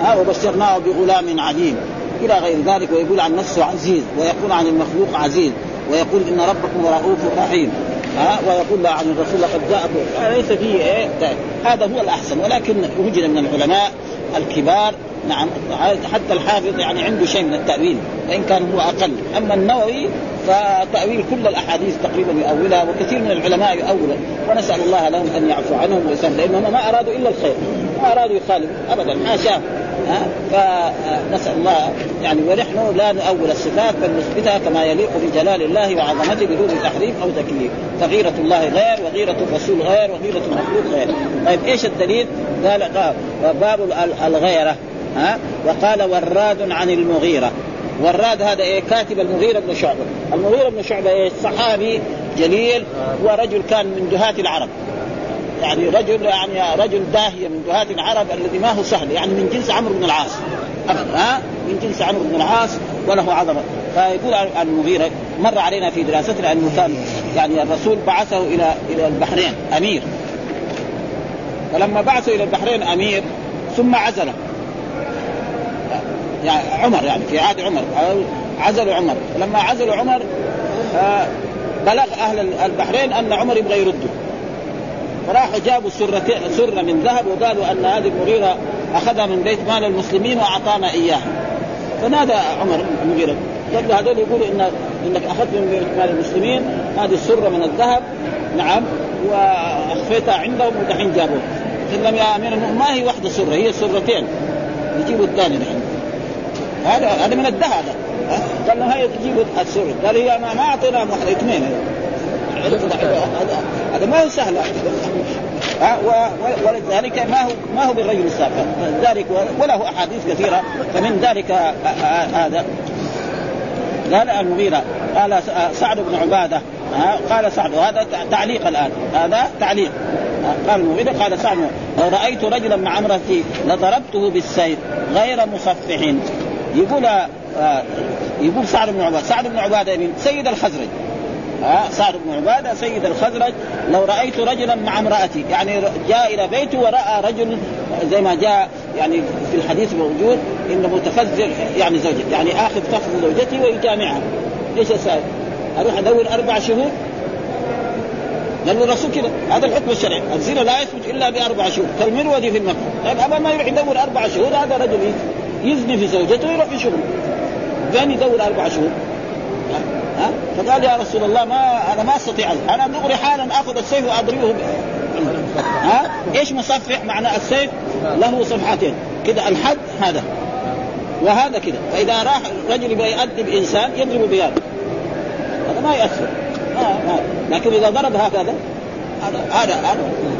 Speaker 1: ها؟ وبشرناه بغلام عليم. إلى غير ذلك ويقول عن نفسه عزيز ويقول عن المخلوق عزيز ويقول إن ربكم رؤوف رحيم. ها ويقول عن الرسول لقد جاءكم. ليس فيه إيه هذا هو الأحسن. ولكن وجد من العلماء الكبار نعم حتى الحافظ يعني عنده شيء من التأويل وان كان هو أقل. أما النووي فتأويل كل الأحاديث تقريبا يؤولها وكثير من العلماء يؤولها. ونسأل الله لهم أن يعفو عنهم ويسلم لانهم ما أرادوا إلا الخير. ما أرادوا يخالفوا ابدا. حاشا فنسأل الله يعني ونحن لا نؤول الصفات بل نثبتها كما يليق بجلال الله وعظمته بدون تحريف أو تكليف فغيره الله غير وغيرة الرسول غير وغيرة المخلوق غير. طيب إيش الدليل؟ قال باب الغيرة ها؟ وقال وراد عن المغيرة. وراد هذا إيه؟ كاتب المغيرة بن شعبة. المغيرة بن شعبة إيه؟ صحابي جليل ورجل كان من دهاة العرب. يعني رجل يعني رجل داهيه من دهاة العرب الذي ما هو سهل يعني من جنس عمرو بن العاص. ها؟ من جنس عمرو بن العاص وله عظمة. فيقول عن المغيرة مر علينا في دراستنا انه كان يعني الرسول بعثه إلى إلى البحرين أمير. فلما بعثه إلى البحرين أمير ثم عزله يعني عمر يعني في عهد عمر عزلوا عمر. فلما عزلوا عمر آه، بلغ أهل البحرين أن عمر يبغى يرده. فراحوا جابوا سرة سرة من ذهب وقالوا أن هذه المغيرة أخذها من بيت مال المسلمين وأعطانا إياها. فنادى عمر المغيرة قال له هذول يقولوا إن إنك أخذت من بيت مال المسلمين هذه السرة من الذهب. نعم. وأخفيتها عندهم ودحين جابوها. قال لهم يا أمير ما هي واحدة سرة هي سرتين. يجيبوا الثاني دحين. هذا هذا من الذهب قال له هيا تجيبوا السرة. قال هي ما, ما أعطيناهم واحدة اثنين. هذا ما هو سهل. ولذلك ما هو ما هو بالرجل السافر ذلك وله أحاديث كثيرة فمن ذلك هذا. قال المغيرة قال سعد بن عبادة. قال سعد. وهذا تعليق الآن. هذا تعليق. قال المغيرة قال سعد لو رأيت رجلا مع امرأتي لضربته بالسيف غير مصفح. يقول يقول سعد بن عبادة سعد بن عبادة سيد الخزرج. ها سعد بن عبادة سيد الخزرج لو رأيت رجلا مع امرأتي. يعني جاء إلى بيته ورأى رجل زي ما جاء يعني في الحديث موجود إنه متفزر يعني زوجته يعني آخذ فخذ زوجتي ويجامعها. إيش أسوي؟ أروح أدور أربع شهور؟ لأن الرسول كذا هذا الحكم الشرعي. الزنا لا يثبت إلا بأربع شهور. كالمرود في المكة. طيب أبا ما يروح يدور أربع شهور هذا رجل يزني في زوجته ويروح في شغله يدور أربع شهور؟ فقال يا رسول الله ما أنا ما أستطيع أنا دغري حالا آخذ السيف واضربه ها؟ إيش مصفح معنى السيف؟ له صفحتين كذا الحد هذا وهذا كذا فإذا راح رجل يؤدب إنسان يضرب بهذا هذا ما يأثر. لكن إذا ضرب هكذا هذا هذا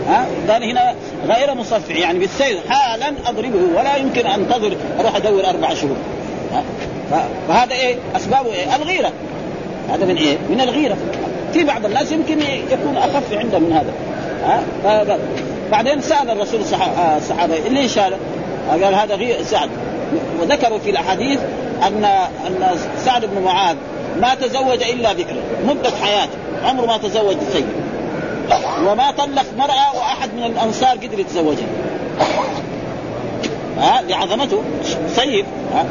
Speaker 1: ها؟ قال هنا غير مصفح يعني بالسيف حالا أضربه ولا يمكن انتظر أروح أدور أربع شهور فهذا إيه؟ أسبابه إيه؟ الغيرة. هذا من إيه؟ من الغيرة. في بعض الناس يمكن يكون أخف عنده من هذا. ها؟ بعدين سأل الرسول آه، الصحابة ليش هذا؟ قال هذا غير سعد. وذكروا في الأحاديث ان أن سعد بن معاذ ما تزوج إلا بكرا مدة حياته عمره ما تزوج سيد وما طلق مرأة وأحد من الأنصار قدر يتزوجها. ها؟ لعظمته سيد. ها؟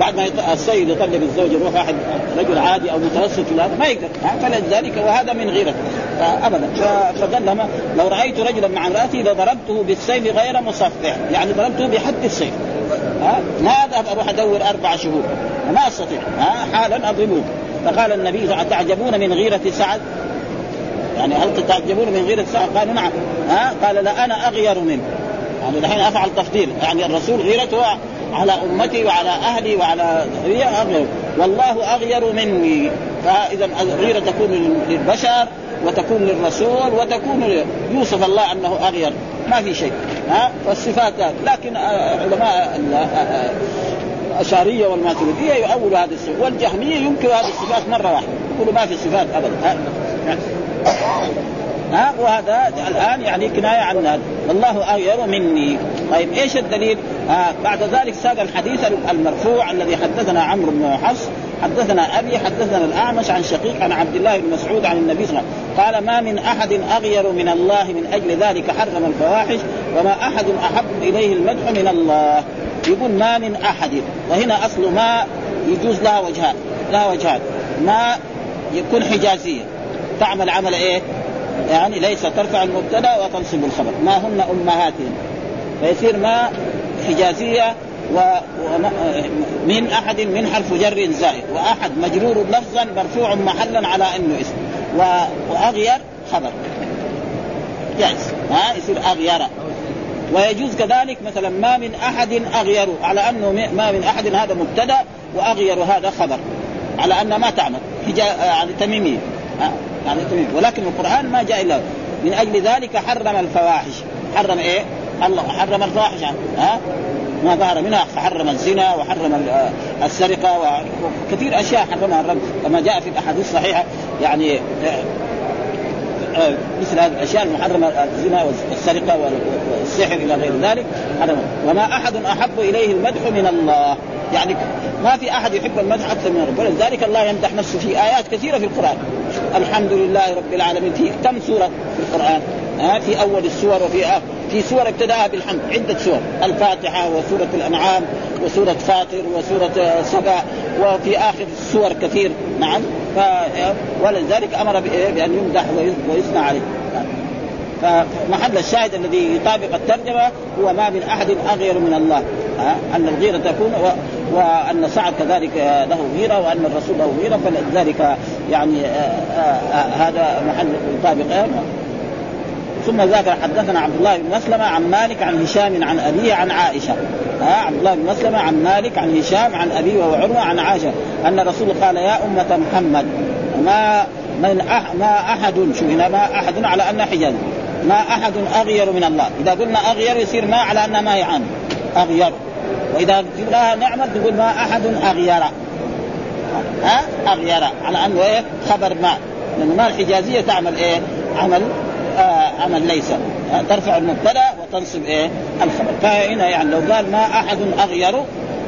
Speaker 1: بعد ما السيد يطلق الزوج يروح واحد رجل عادي أو متوسط في ما يقدر فلذلك وهذا من غيرته ابدا فقال لهم لو رأيت رجلا مع امرأتي لضربته بالسيف غير مصفح يعني ضربته بحد السيف ها؟ ما اذهب أروح أدور أربع شهور. ما أستطيع ها؟ حالا أضربه. فقال النبي أتعجبون من غيرة سعد؟ يعني هل تتعجبون من غيرة سعد؟ قالوا نعم. ها؟ قال لا أنا أغير منه. يعني الحين أفعل تفضيل. يعني الرسول غيرته على أمتي وعلى أهلي وعلى أغير. والله أغير مني. فإذا الغيره تكون للبشر وتكون للرسول وتكون يوصف الله أنه أغير. ما في شيء. ها؟ والصفات لكن علماء الأشعرية والماتريديه يؤولوا هذه الصفات. والجهمية ينكر هذه الصفات مرة واحدة. يقولوا ما في صفات ابدا. ها؟ وهذا الآن يعني كناية عن هذا. أغير مني. طيب إيش الدليل؟ آه بعد ذلك ساق الحديث المرفوع الذي حدثنا عمرو بن حفص حدثنا أبي حدثنا الأعمش عن شقيق عن عبد الله بن مسعود عن النبي صلى الله عليه وسلم قال ما من أحد أغير من الله من أجل ذلك حرم الفواحش وما أحد أحب إليه المدح من الله. يقول ما من أحد. وهنا أصل ما يجوز لها وجهان لها وجهان ما يكون حجازية. تعمل عمل إيه؟ يعني ليس ترفع المبتدأ وتنصب الخبر. ما هن أمهاتهم. فيصير ما حجازية و... من أحد من حرف جر زائد وأحد مجرور لفظا مرفوع محلا على إنه اسم. و... وأغير خبر. جائز. ها؟ يصير أغير. ويجوز كذلك مثلا ما من أحد أغير على أنه ما من أحد هذا مبتدأ وأغير هذا خبر. على ان ما تعمل. حجا... يعني تميمية. يعني ولكن القرآن ما جاء إلا من أجل ذلك حرم الفواحش. حرم إيه؟ الله حرم الفواحش ها؟ ما ظهر منها فحرم الزنا وحرم السرقة وكثير أشياء حرمها الرب. كما جاء في الأحاديث الصحيحة يعني مثل هذه الأشياء المحرمة الزنا والسرقة والسحر إلى غير ذلك حرم وما أحد أحب إليه المدح من الله. يعني ما في أحد يحب المدح أكثر من ربنا ولذلك الله يمدح نفسه في آيات كثيرة في القرآن. الحمد لله رب العالمين. في كم سورة في القرآن؟ ها في أول السور وفي آخر. في سور ابتداها بالحمد عدة سور. الفاتحة وسورة الأنعام وسورة فاطر وسورة سبع وفي آخر السور كثير. نعم. ف... ولذلك أمر بأن يمدح ويثنى عليه. فمحل الشاهد الذي يطابق الترجمة هو ما من أحد أغير من الله. أن الغيرة تكون و... وأن سعد كذلك له غيرة وأن الرسول له غيرة فلذلك يعني هذا محل يطابق. ثم ذكر حدثنا عبد الله بن مسلمة عن مالك عن هشام عن أبيه عن عائشة. ها عبد الله بن مسلمة عن مالك عن هشام عن أبيه وهو عروة عن عائشة أن الرسول قال يا أمة محمد ما من أح ما أحد شو هنا ما أحد على أن حجاز ما أحد أغير من الله. إذا قلنا أغير يصير ما على انها ما يعان أغير. وإذا جبناها نعمة تقول ما أحد أغير. ها؟ أغير. على انه إيه خبر ما. لأن ما الحجازية تعمل إيه؟ عمل آه عمل ليس. آه ترفع المبتدا وتنصب إيه؟ الخبر. فهنا يعني لو قال ما أحد أغير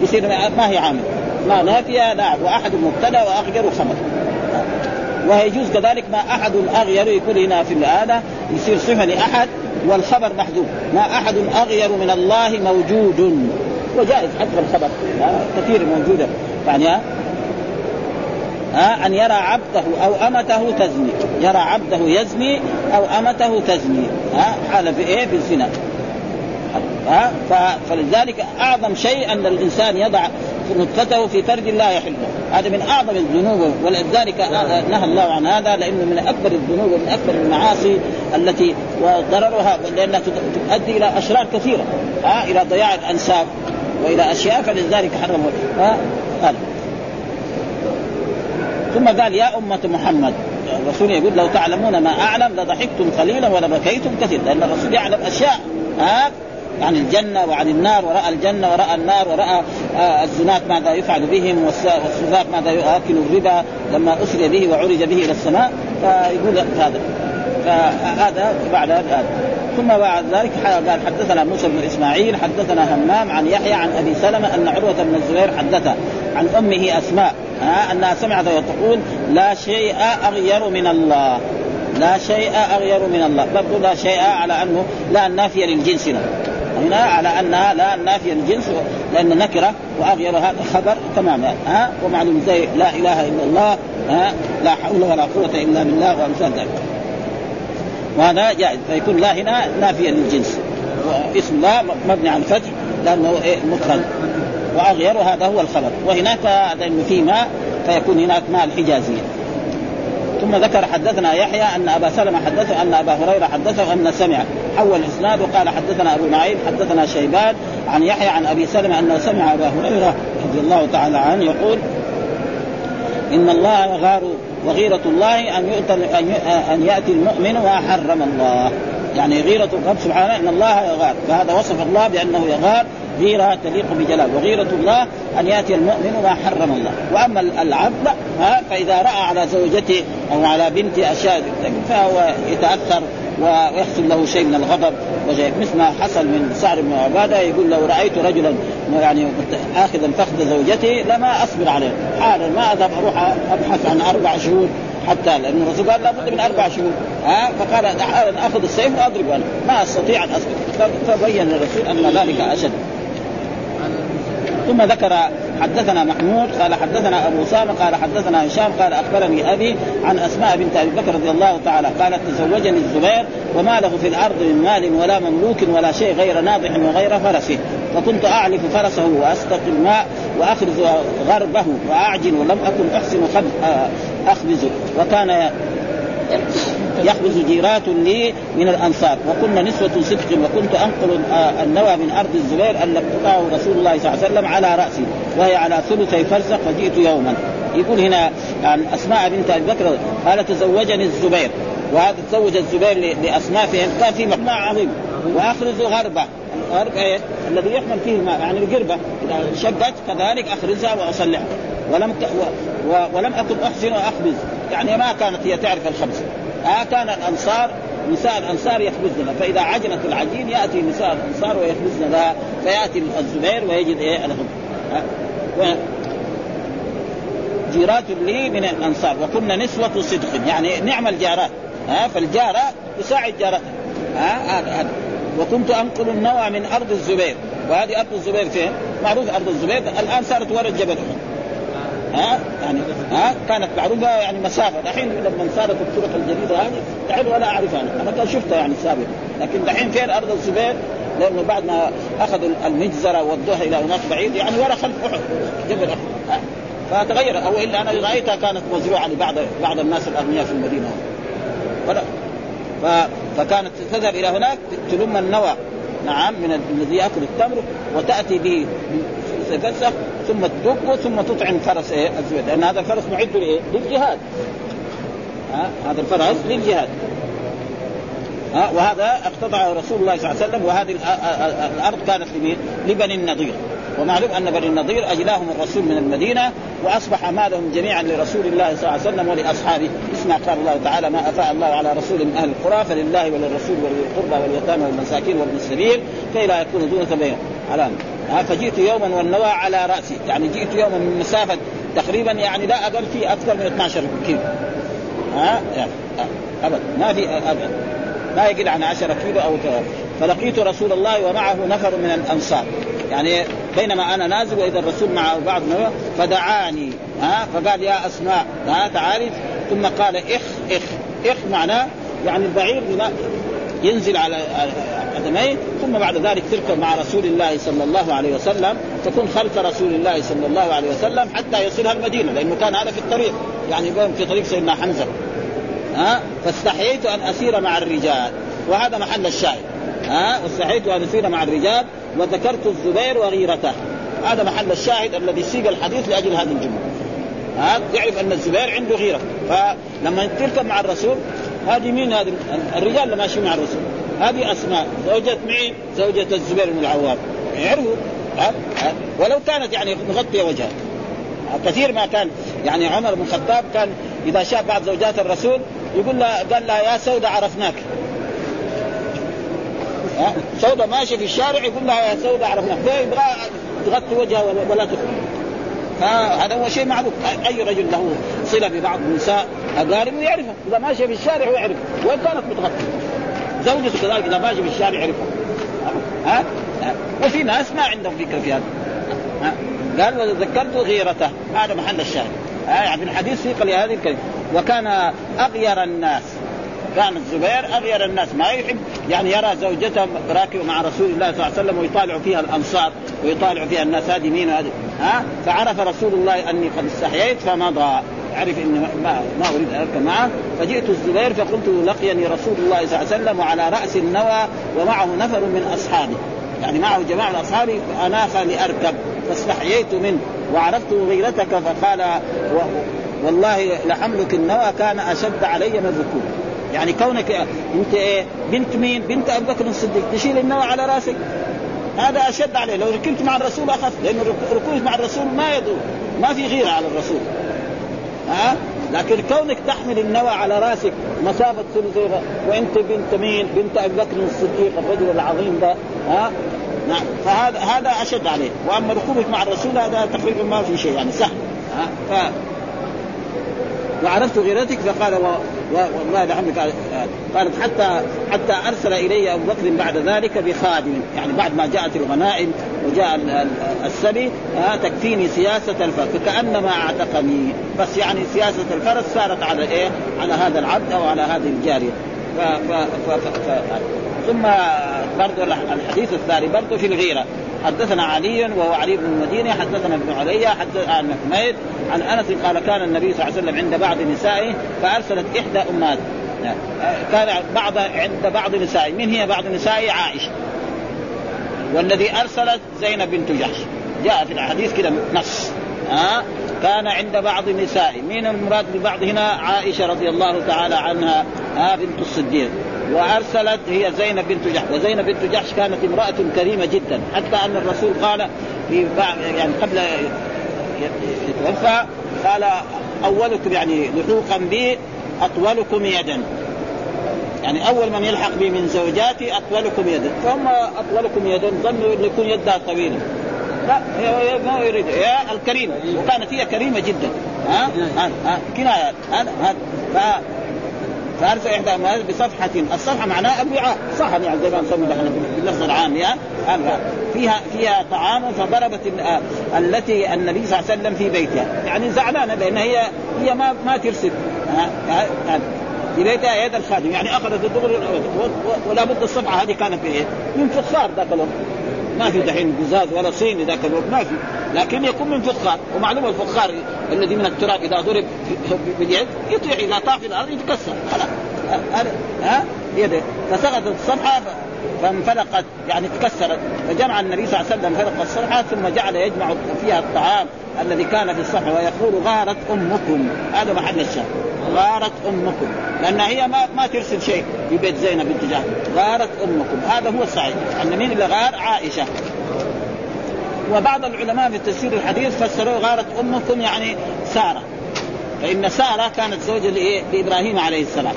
Speaker 1: يصير ما هي عامل. ما نافيه لا وأحد مبتدا وأغير خبر. ويجوز كذلك ما أحد أغير يكون هنا في هذا يصير صفة لأحد والخبر محذوف. ما أحد أغير من الله موجود. وجائز حذف الخبر. كثير موجودة. يعني أن يرى عبده أو أمته تزني. يرى عبده يزني أو أمته تزني. حال في إيه؟ في الزنا. فلذلك أعظم شيء أن الإنسان يضع نطفته في فرج لا يحله. هذا من أعظم الذنوب ولذلك نهى الله عن هذا لأنه من أكبر الذنوب ومن أكبر المعاصي التي وضررها لأنها تؤدي إلى أشرار كثيرة. ها إلى ضياع الأنساب وإلى أشياء فلذلك حرموا ها ثم قال يا أمة محمد الرسول يقول لو تعلمون ما أعلم لضحكتم قليلا ولبكيتم كثيرا لأن الرسول يعلم أشياء ها؟ عن الجنة وعن النار ورأى الجنة ورأى النار ورأى آه الزنات ماذا يفعل بهم والسفاك ماذا يأكل الربا لما أسري به وعرج به إلى السماء فيقول هذا فهذا بعد هذا. ثم بعد ذلك قال حدثنا موسى بن إسماعيل حدثنا همام عن يحيى عن أبي سلمة أن عروة بن الزبير حدث عن أمه أسماء أنها سمعت تقول لا شيء أغير من الله. لا شيء أغير من الله. برضو لا شيء على أنه لا النافية للجنس هنا على أنها لا النافية للجنس لأن نكرة وأغير هذا خبر تماما ها ومعلوم زي لا إله إلا الله. ها لا حول ولا قوة إلا بالله وأمثال ذلك. وهذا جائز. فيكون لا هنا نافيا للجنس. واسم لا مبني على الفتح لأنه إيه مدخل وأغير هذا هو الخبر. وهناك لأنه في ماء فيكون هناك ماء الحجازيه ثم ذكر حدثنا يحيى أن أبا سلمة حدثه أن أبا هريرة حدثه أن سمع حول الإسناد وقال حدثنا أبو نعيم حدثنا شيبان عن يحيى عن أبي سلمة أنه سمع أبا هريرة رضي الله تعالى عنه يقول إن الله يغار وغيرة الله أن يؤتى أن يأتي المؤمن وحرم الله. يعني غيرة الرب سبحانه أن الله يغار. فهذا وصف الله بأنه يغار غيرة تليق بجلال. وغيرة الله أن يأتي المؤمن ما حرم الله. وأما العبد لا فإذا رأى على زوجته أو على بنته أشياء فهو يتأثر ويحصل له شيء من الغضب مثل ما حصل من سعد بن عبادة يقول لو رأيت رجلا يعني اخذا فخذ زوجته لما أصبر عليه. حالا ما أذهب أروح أبحث عن أربع شهور حتى لأن الرسول قال لابد من أربع شهور ها فقال حالا آخذ السيف واضرب أنا. ما أستطيع أن أصبر. فبين الرسول أن ذلك أشد. ثم ذكر حدثنا محمود قال حدثنا أبو اسامه قال حدثنا هشام قال أخبرني أبي عن أسماء بنت أبي بكر رضي الله تعالى قالت تزوجني الزبير وما له في الأرض من مال ولا مملوك ولا شيء غير ناضح وغير فرسه فكنت اعلف فرسه وأستقي الماء واخرز غربه واعجن ولم أكن أحسن أخبزه وكان يخبز جيرات لي من الأنصار. وكنا نسوة صدق وكنت أنقل النوى من أرض الزبير أن ابتقاه رسول الله صلى الله عليه وسلم على رأسي وهي على ثلثي فرسخ فجئت يوما. يقول هنا عن أسماء بنت أبي بكر قال تزوجني الزبير. وهذا تزوج الزبير لاسماء فيهم كان في مقنع عظيم. واخرز غربة. الغرب إيه؟ الذي يحمل فيه الماء يعني القربة. إذا شقت كذلك اخرزها وأصلحها. ولم ولم أكن أحسن واخبز يعني ما كانت هي تعرف الخبز. آه كان الأنصار نساء الانصار يخبزن فإذا عجنت العجين يأتي نساء الانصار ويخبزن لها فيأتي الزبير ويجد إيه؟ آه جيرات لي من الأنصار. وكنا نسوة صدق. يعني نعم الجارات. ها؟ آه فالجارة تساعد جارتها. ها؟ آه وكنت أنقل النوى من أرض الزبير. وهذه أرض الزبير فين؟ معروف أرض الزبير. الآن صارت ورا جبل ها يعني ها كانت معروفة يعني مسافة. الحين لما صارت الطرق الجديدة هذه تعال ولا أعرفها أنا. أنا كان شفتها يعني سابقا. لكن دحين فين أرض الزبير لأنه بعد ما أخذوا المجزرة ودوها إلى هناك بعيد يعني ورا خلف أحد. جبل أحد. فتغير. أو إلا أنا رأيتها كانت مزروعة لبعض بعض الناس الأغنياء في المدينة. فلا ف... فكانت تذهب إلى هناك تلم النوى. نعم من الذي يأكل التمر وتأتي به ثم تدق ثم تطعم فرس إيه؟ الزبير لأن هذا الفرس معد لإيه؟ للجهاد. ها؟ هذا الفرس للجهاد. ها؟ وهذا اقتطعه رسول الله صلى الله عليه وسلم وهذه الأرض كانت لمين؟ لبني النضير. ومعلوم أن بني النضير أجلاهم الرسول من المدينة وأصبح مالهم جميعا لرسول الله صلى الله عليه وسلم ولأصحابه. اسمع قال الله تعالى ما أفاء الله على رسول من أهل القرى فلله وللرسول ولذي القربى واليتامى والمساكين وابن السبيل كي لا يكون دون بينهم فجئت يوما والنوى على رأسي. يعني جئت يوما من مسافة تقريبا يعني لا أقل في أكثر من 12 كيلو. ها يعني ابدا. ما في ابدا. ما يقل عن 10 كيلو أو فلقيت رسول الله ومعه نفر من الأنصار. يعني بينما أنا نازل وإذا الرسول معه بعض فدعاني ها فقال يا أسماء ها تعالي. ثم قال إخ إخ إخ معناه يعني البعير ينزل على قدميه ثم بعد ذلك تركب مع رسول الله صلى الله عليه وسلم تكون خلف رسول الله صلى الله عليه وسلم حتى يصلها المدينة لأنه كان هذا في الطريق يعني في طريق سيدنا حمزة. ها؟ فاستحييت أن أسير مع الرجال وهذا محل الشاهد. ها؟ واستحييت أن أسير مع الرجال وذكرت الزبير وغيرته. هذا محل الشاهد الذي سيق الحديث لأجل هذه الجملة. ها؟ يعرف أن الزبير عنده غيرة. فلما تركب مع الرسول هذه مين هذه؟ الرجال اللي ماشيين مع الرسول. هذه أسماء. زوجة مين؟ زوجة الزبير بن العوام. يعرفوا؟ ولو كانت يعني مغطية وجهها. كثير ما كان. يعني عمر بن الخطاب كان إذا شاف بعض زوجات الرسول يقول لها قال لها يا سودة عرفناك. سودة ماشية في الشارع يقول لها يا سودة عرفناك. يبغى تغطي وجهها ولا تخرج فهذا هو شيء معروف. اي رجل له صلة ببعض النساء؟ اقاربه يعرفها إذا ماشي في الشارع يعرف وين كانت متغطية؟ زوجته كذلك إذا ماشي في الشارع يعرفها. ها؟ وفي ناس ما عندهم فكره في هذا. قال وذكرت غيرته. هذا محل الشاهد. يعني في الحديث سيق لهذه الكلمة. وكان أغير الناس. كان الزبير أغير الناس. ما يحب. يعني يرى زوجته راكبه مع رسول الله صلى الله عليه وسلم ويطالع فيها الأنصار ويطالع فيها الناس هذه مين هذه؟ ها؟ فعرف رسول الله أني قد استحييت فمضى. عرف اني ما, ما أريد أن أركب معه. فجئت الزبير فقلت لقيني رسول الله صلى الله عليه وسلم وعلى رأس النوى ومعه نفر من اصحابه يعني معه جماعة من اصحابه اناخ لاركب فاستحييت منه وعرفت غيرتك فقال و... والله لحملك النوى كان أشد علي من الركوب يعني كونك أنت إيه بنت مين؟ بنت أبو بكر الصديق. تشيل النوى على رأسك. هذا أشد عليه. لو ركبت مع الرسول أخف لأن الركوب مع الرسول ما يدور. ما في غيرة على الرسول. ها لكن كونك تحمل النوى على راسك مسافه ثلث وأنت بنت مين؟ بنت أبي بكر الصديق الرجل العظيم ده ها نعم فهذا هذا أشد عليه وأما ركوبك مع الرسول هذا تقريبا ما في شيء يعني سهل ها. وعرفت غيرتك فقال و... و... والله لعمك قالت حتى حتى أرسل إلي أبو بكر بعد ذلك بخادم. يعني بعد ما جاءت الغنائم وجاء السبي آه تكفيني سياسة الفرس. فكأنما أعتقني. بس يعني سياسة الفرس صارت على إيه؟ على هذا العبد أو على هذه الجارية. ف... ف... ف... ف... ف... ثم برضو الحديث الثاني برضو في الغيرة. حدثنا علي وهو علي بن المدينة حدثنا ابن علي حدث عن حميد عن أنس قال كان النبي صلى الله عليه وسلم عند بعض نسائه فأرسلت إحدى أمهات. كان بعض عند بعض نسائه. من هي بعض نسائه؟ عائشة. والذي أرسلت زينب بنت جحش. جاء في الحديث كده نص. ها كان عند بعض النساء مين المراد ببعض هنا؟ عائشة رضي الله تعالى عنها ها بنت الصديق. وارسلت هي زينب بنت جحش. وزينب بنت جحش كانت امرأة كريمة جدا. حتى أن الرسول قال في يعني قبل يتوفى قال أولكم يعني لحوقا بي أطولكم يدا. يعني أول من يلحق بي من زوجاتي أطولكم يدا. فهم أطولكم يدا ظنوا أن يكون يدها طويله لا هي ما يريد. هي الكريمة. وكانت هي كريمة جدا. ها؟ ها, ها؟ كناية. هذا. فارسل إحدى امهات بصفحة الصفحة معناها الوعاء. صحن يعني زي ما نسمي باللفظ العام يا؟ فيها فيها طعام فضربت التي النبي صلى الله عليه وسلم في بيتها يعني زعلانة لأن هي هي ما ما ترسل. في بيتها يد الخادم. يعني أخذت الدغري ولا بد الصفحة هذه كانت بايه؟ من فخار ذاك الوقت في دحين قزاز ولا صيني ذاك الوقت ما في. لكن يكون من فخار ومعلومه الفخار الذي من التراب إذا ضرب باليد يطيح إذا طاح في الأرض يتكسر. خلاص. ها؟ يده. فسقطت الصفحه فانفلقت يعني تكسرت. فجمع النبي صلى الله عليه وسلم فرق الصفحه ثم جعل يجمع فيها الطعام الذي كان في الصفحه ويقول غارت أمكم. هذا محل الشهر غارت أمكم. لأن هي ما ما ترسل شيء في بيت زينب بنت غارت أمكم. هذا هو الصحيح. أن مين اللي غار؟ عائشة. وبعض العلماء في تفسير الحديث فسروا غارت أمكم يعني سارة. فإن سارة كانت زوجة لإبراهيم عليه السلام.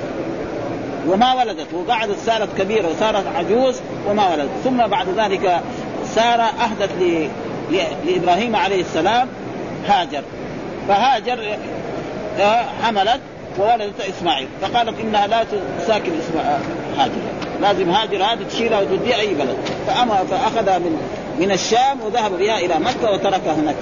Speaker 1: وما ولدت وقعدت صارت كبيرة وصارت عجوز وما ولدت. ثم بعد ذلك سارة أهدت ل... ل... لإبراهيم عليه السلام هاجر. فهاجر حملت وولدت إسماعيل. فقالت إنها لا تساكن اسماعيل هاجر. لازم هاجر هذه تشيلها وتوديها أي بلد. فأما فأخذها من من الشام وذهب بها إلى مكة وتركها هناك.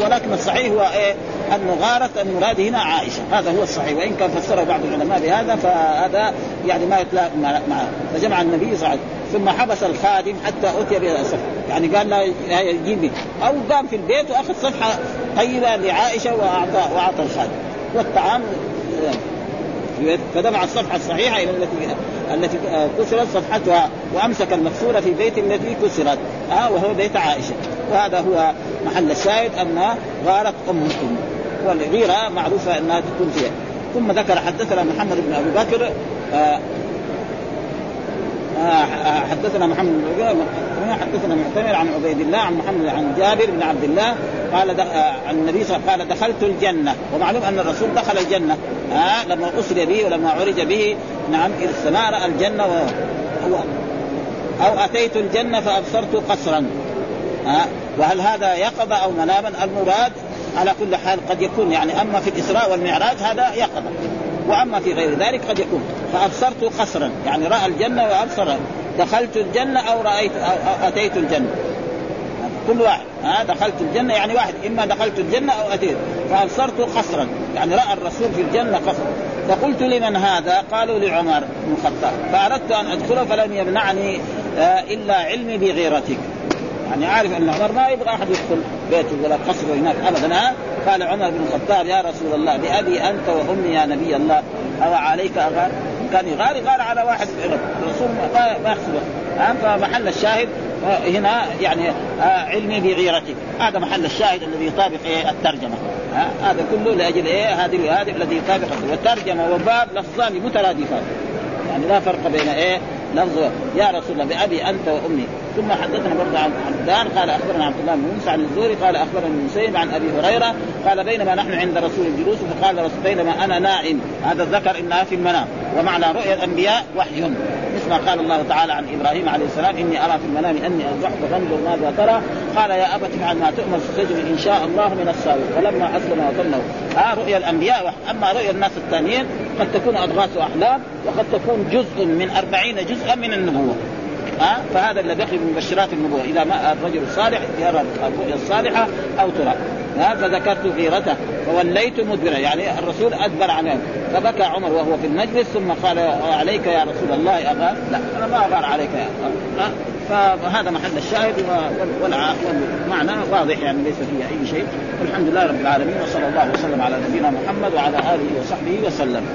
Speaker 1: ولكن الصحيح هو إيه؟ انه غارت المراد هنا عائشة. هذا هو الصحيح. وإن كان فسره بعض العلماء بهذا فهذا يعني ما يتلاقى معه فجمع النبي صلى الله عليه وسلم. ثم حبس الخادم حتى أتي بها الصفحه يعني قال لا يجيب أو قام في البيت وأخذ صفحة طيبة لعائشة واعطى وأعطى الخادم. والطعام فدفع الصفحة الصحيحة إلى التي التي كسرت صفحتها وأمسك المكسورة في بيت التي كسرت. آه وهو بيت عائشة. وهذا هو محل الشاهد أن غارت أمكم. والغيره معروفة إنها تكون فيها. ثم ذكر حدثنا محمد بن أبي بكر آه آه حدثنا محمد بن حدثنا معتمر عن عبيد الله عن محمد عن جابر بن عبد الله قال عن النبي صلى الله عليه وسلم قال دخلت الجنة. ومعلوم أن الرسول دخل الجنة. آه لما أسري به ولما عرج به نعم إلى السماء رأى الجنة و... أو أتيت الجنة فأبصرت قصرا. آه وهل هذا يقظه أو مناما المراد على كل حال قد يكون يعني أما في الإسراء والمعراج هذا يقظة. وأما في غير ذلك قد يكون. فأبصرت قصرا يعني رأى الجنة وأبصر. دخلت الجنة أو رأيت أو أتيت الجنة. كل واحد ها دخلت الجنة يعني واحد إما دخلت الجنة أو أتيت. فأبصرت قصرا يعني رأى الرسول في الجنة قصرا فقلت لمن هذا؟ قالوا لعمر بن الخطاب. فأردت أن أدخله فلم يمنعني إلا علمي بغيرتك. يعني عارف أن عمر ما يبغى أحد يدخل. بيته ولا قصره هناك ابدا. قال عمر بن الخطاب يا رسول الله بأبي أنت وأمي يا نبي الله أو عليك اغار كان يغار يغار على واحد الرسول ما يحسبه فمحل الشاهد هنا يعني آه علمي بغيرتك هذا محل الشاهد الذي يطابق إيه؟ الترجمة. هذا كله لأجل إيه؟ هذه وهذه الذي يطابق والترجمة وباب لفظان مترادفان. يعني لا فرق بين إيه؟ لفظ يا رسول الله بأبي أنت وأمي. ثم حدثنا برضه عن عبدان قال أخبرنا عبد الله بن موسى عن الزوري قال أخبرني مسيب عن أبي هريرة قال بينما نحن عند رسول الجلوس فقال رسول بينما أنا نائم هذا ذكر انها في المنام ومعنى رؤيا الأنبياء وحي. مثل ما قال الله تعالى عن إبراهيم عليه السلام إني أرى في المنام أني أذبحك فانظر ماذا ترى. قال يا أبت افعل ما تؤمر ستجد إن شاء الله من الصابرين فلما أسلم وتمه آه رؤيا الأنبياء وحي. أما رؤيا الناس الثانيين قد تكون أضغاث أحلام وقد تكون جزء من أربعين جزءا من النبوة. ها فهذا الذي يقي من مبشرات النبوة. إذا ما الرجل الصالح يرى الرؤيا الصالحة أو ترى ها فذكرت غيرته فوليت مدبرا. يعني الرسول أدبر عنه فبكى عمر وهو في المجلس ثم قال عليك يا رسول الله. اغار لا أنا ما اغار عليك يا. فهذا محل الشاهد والمعنى واضح يعني ليس فيه أي شيء. والحمد لله رب العالمين وصلى الله وسلم على نبينا محمد وعلى آله وصحبه وسلم.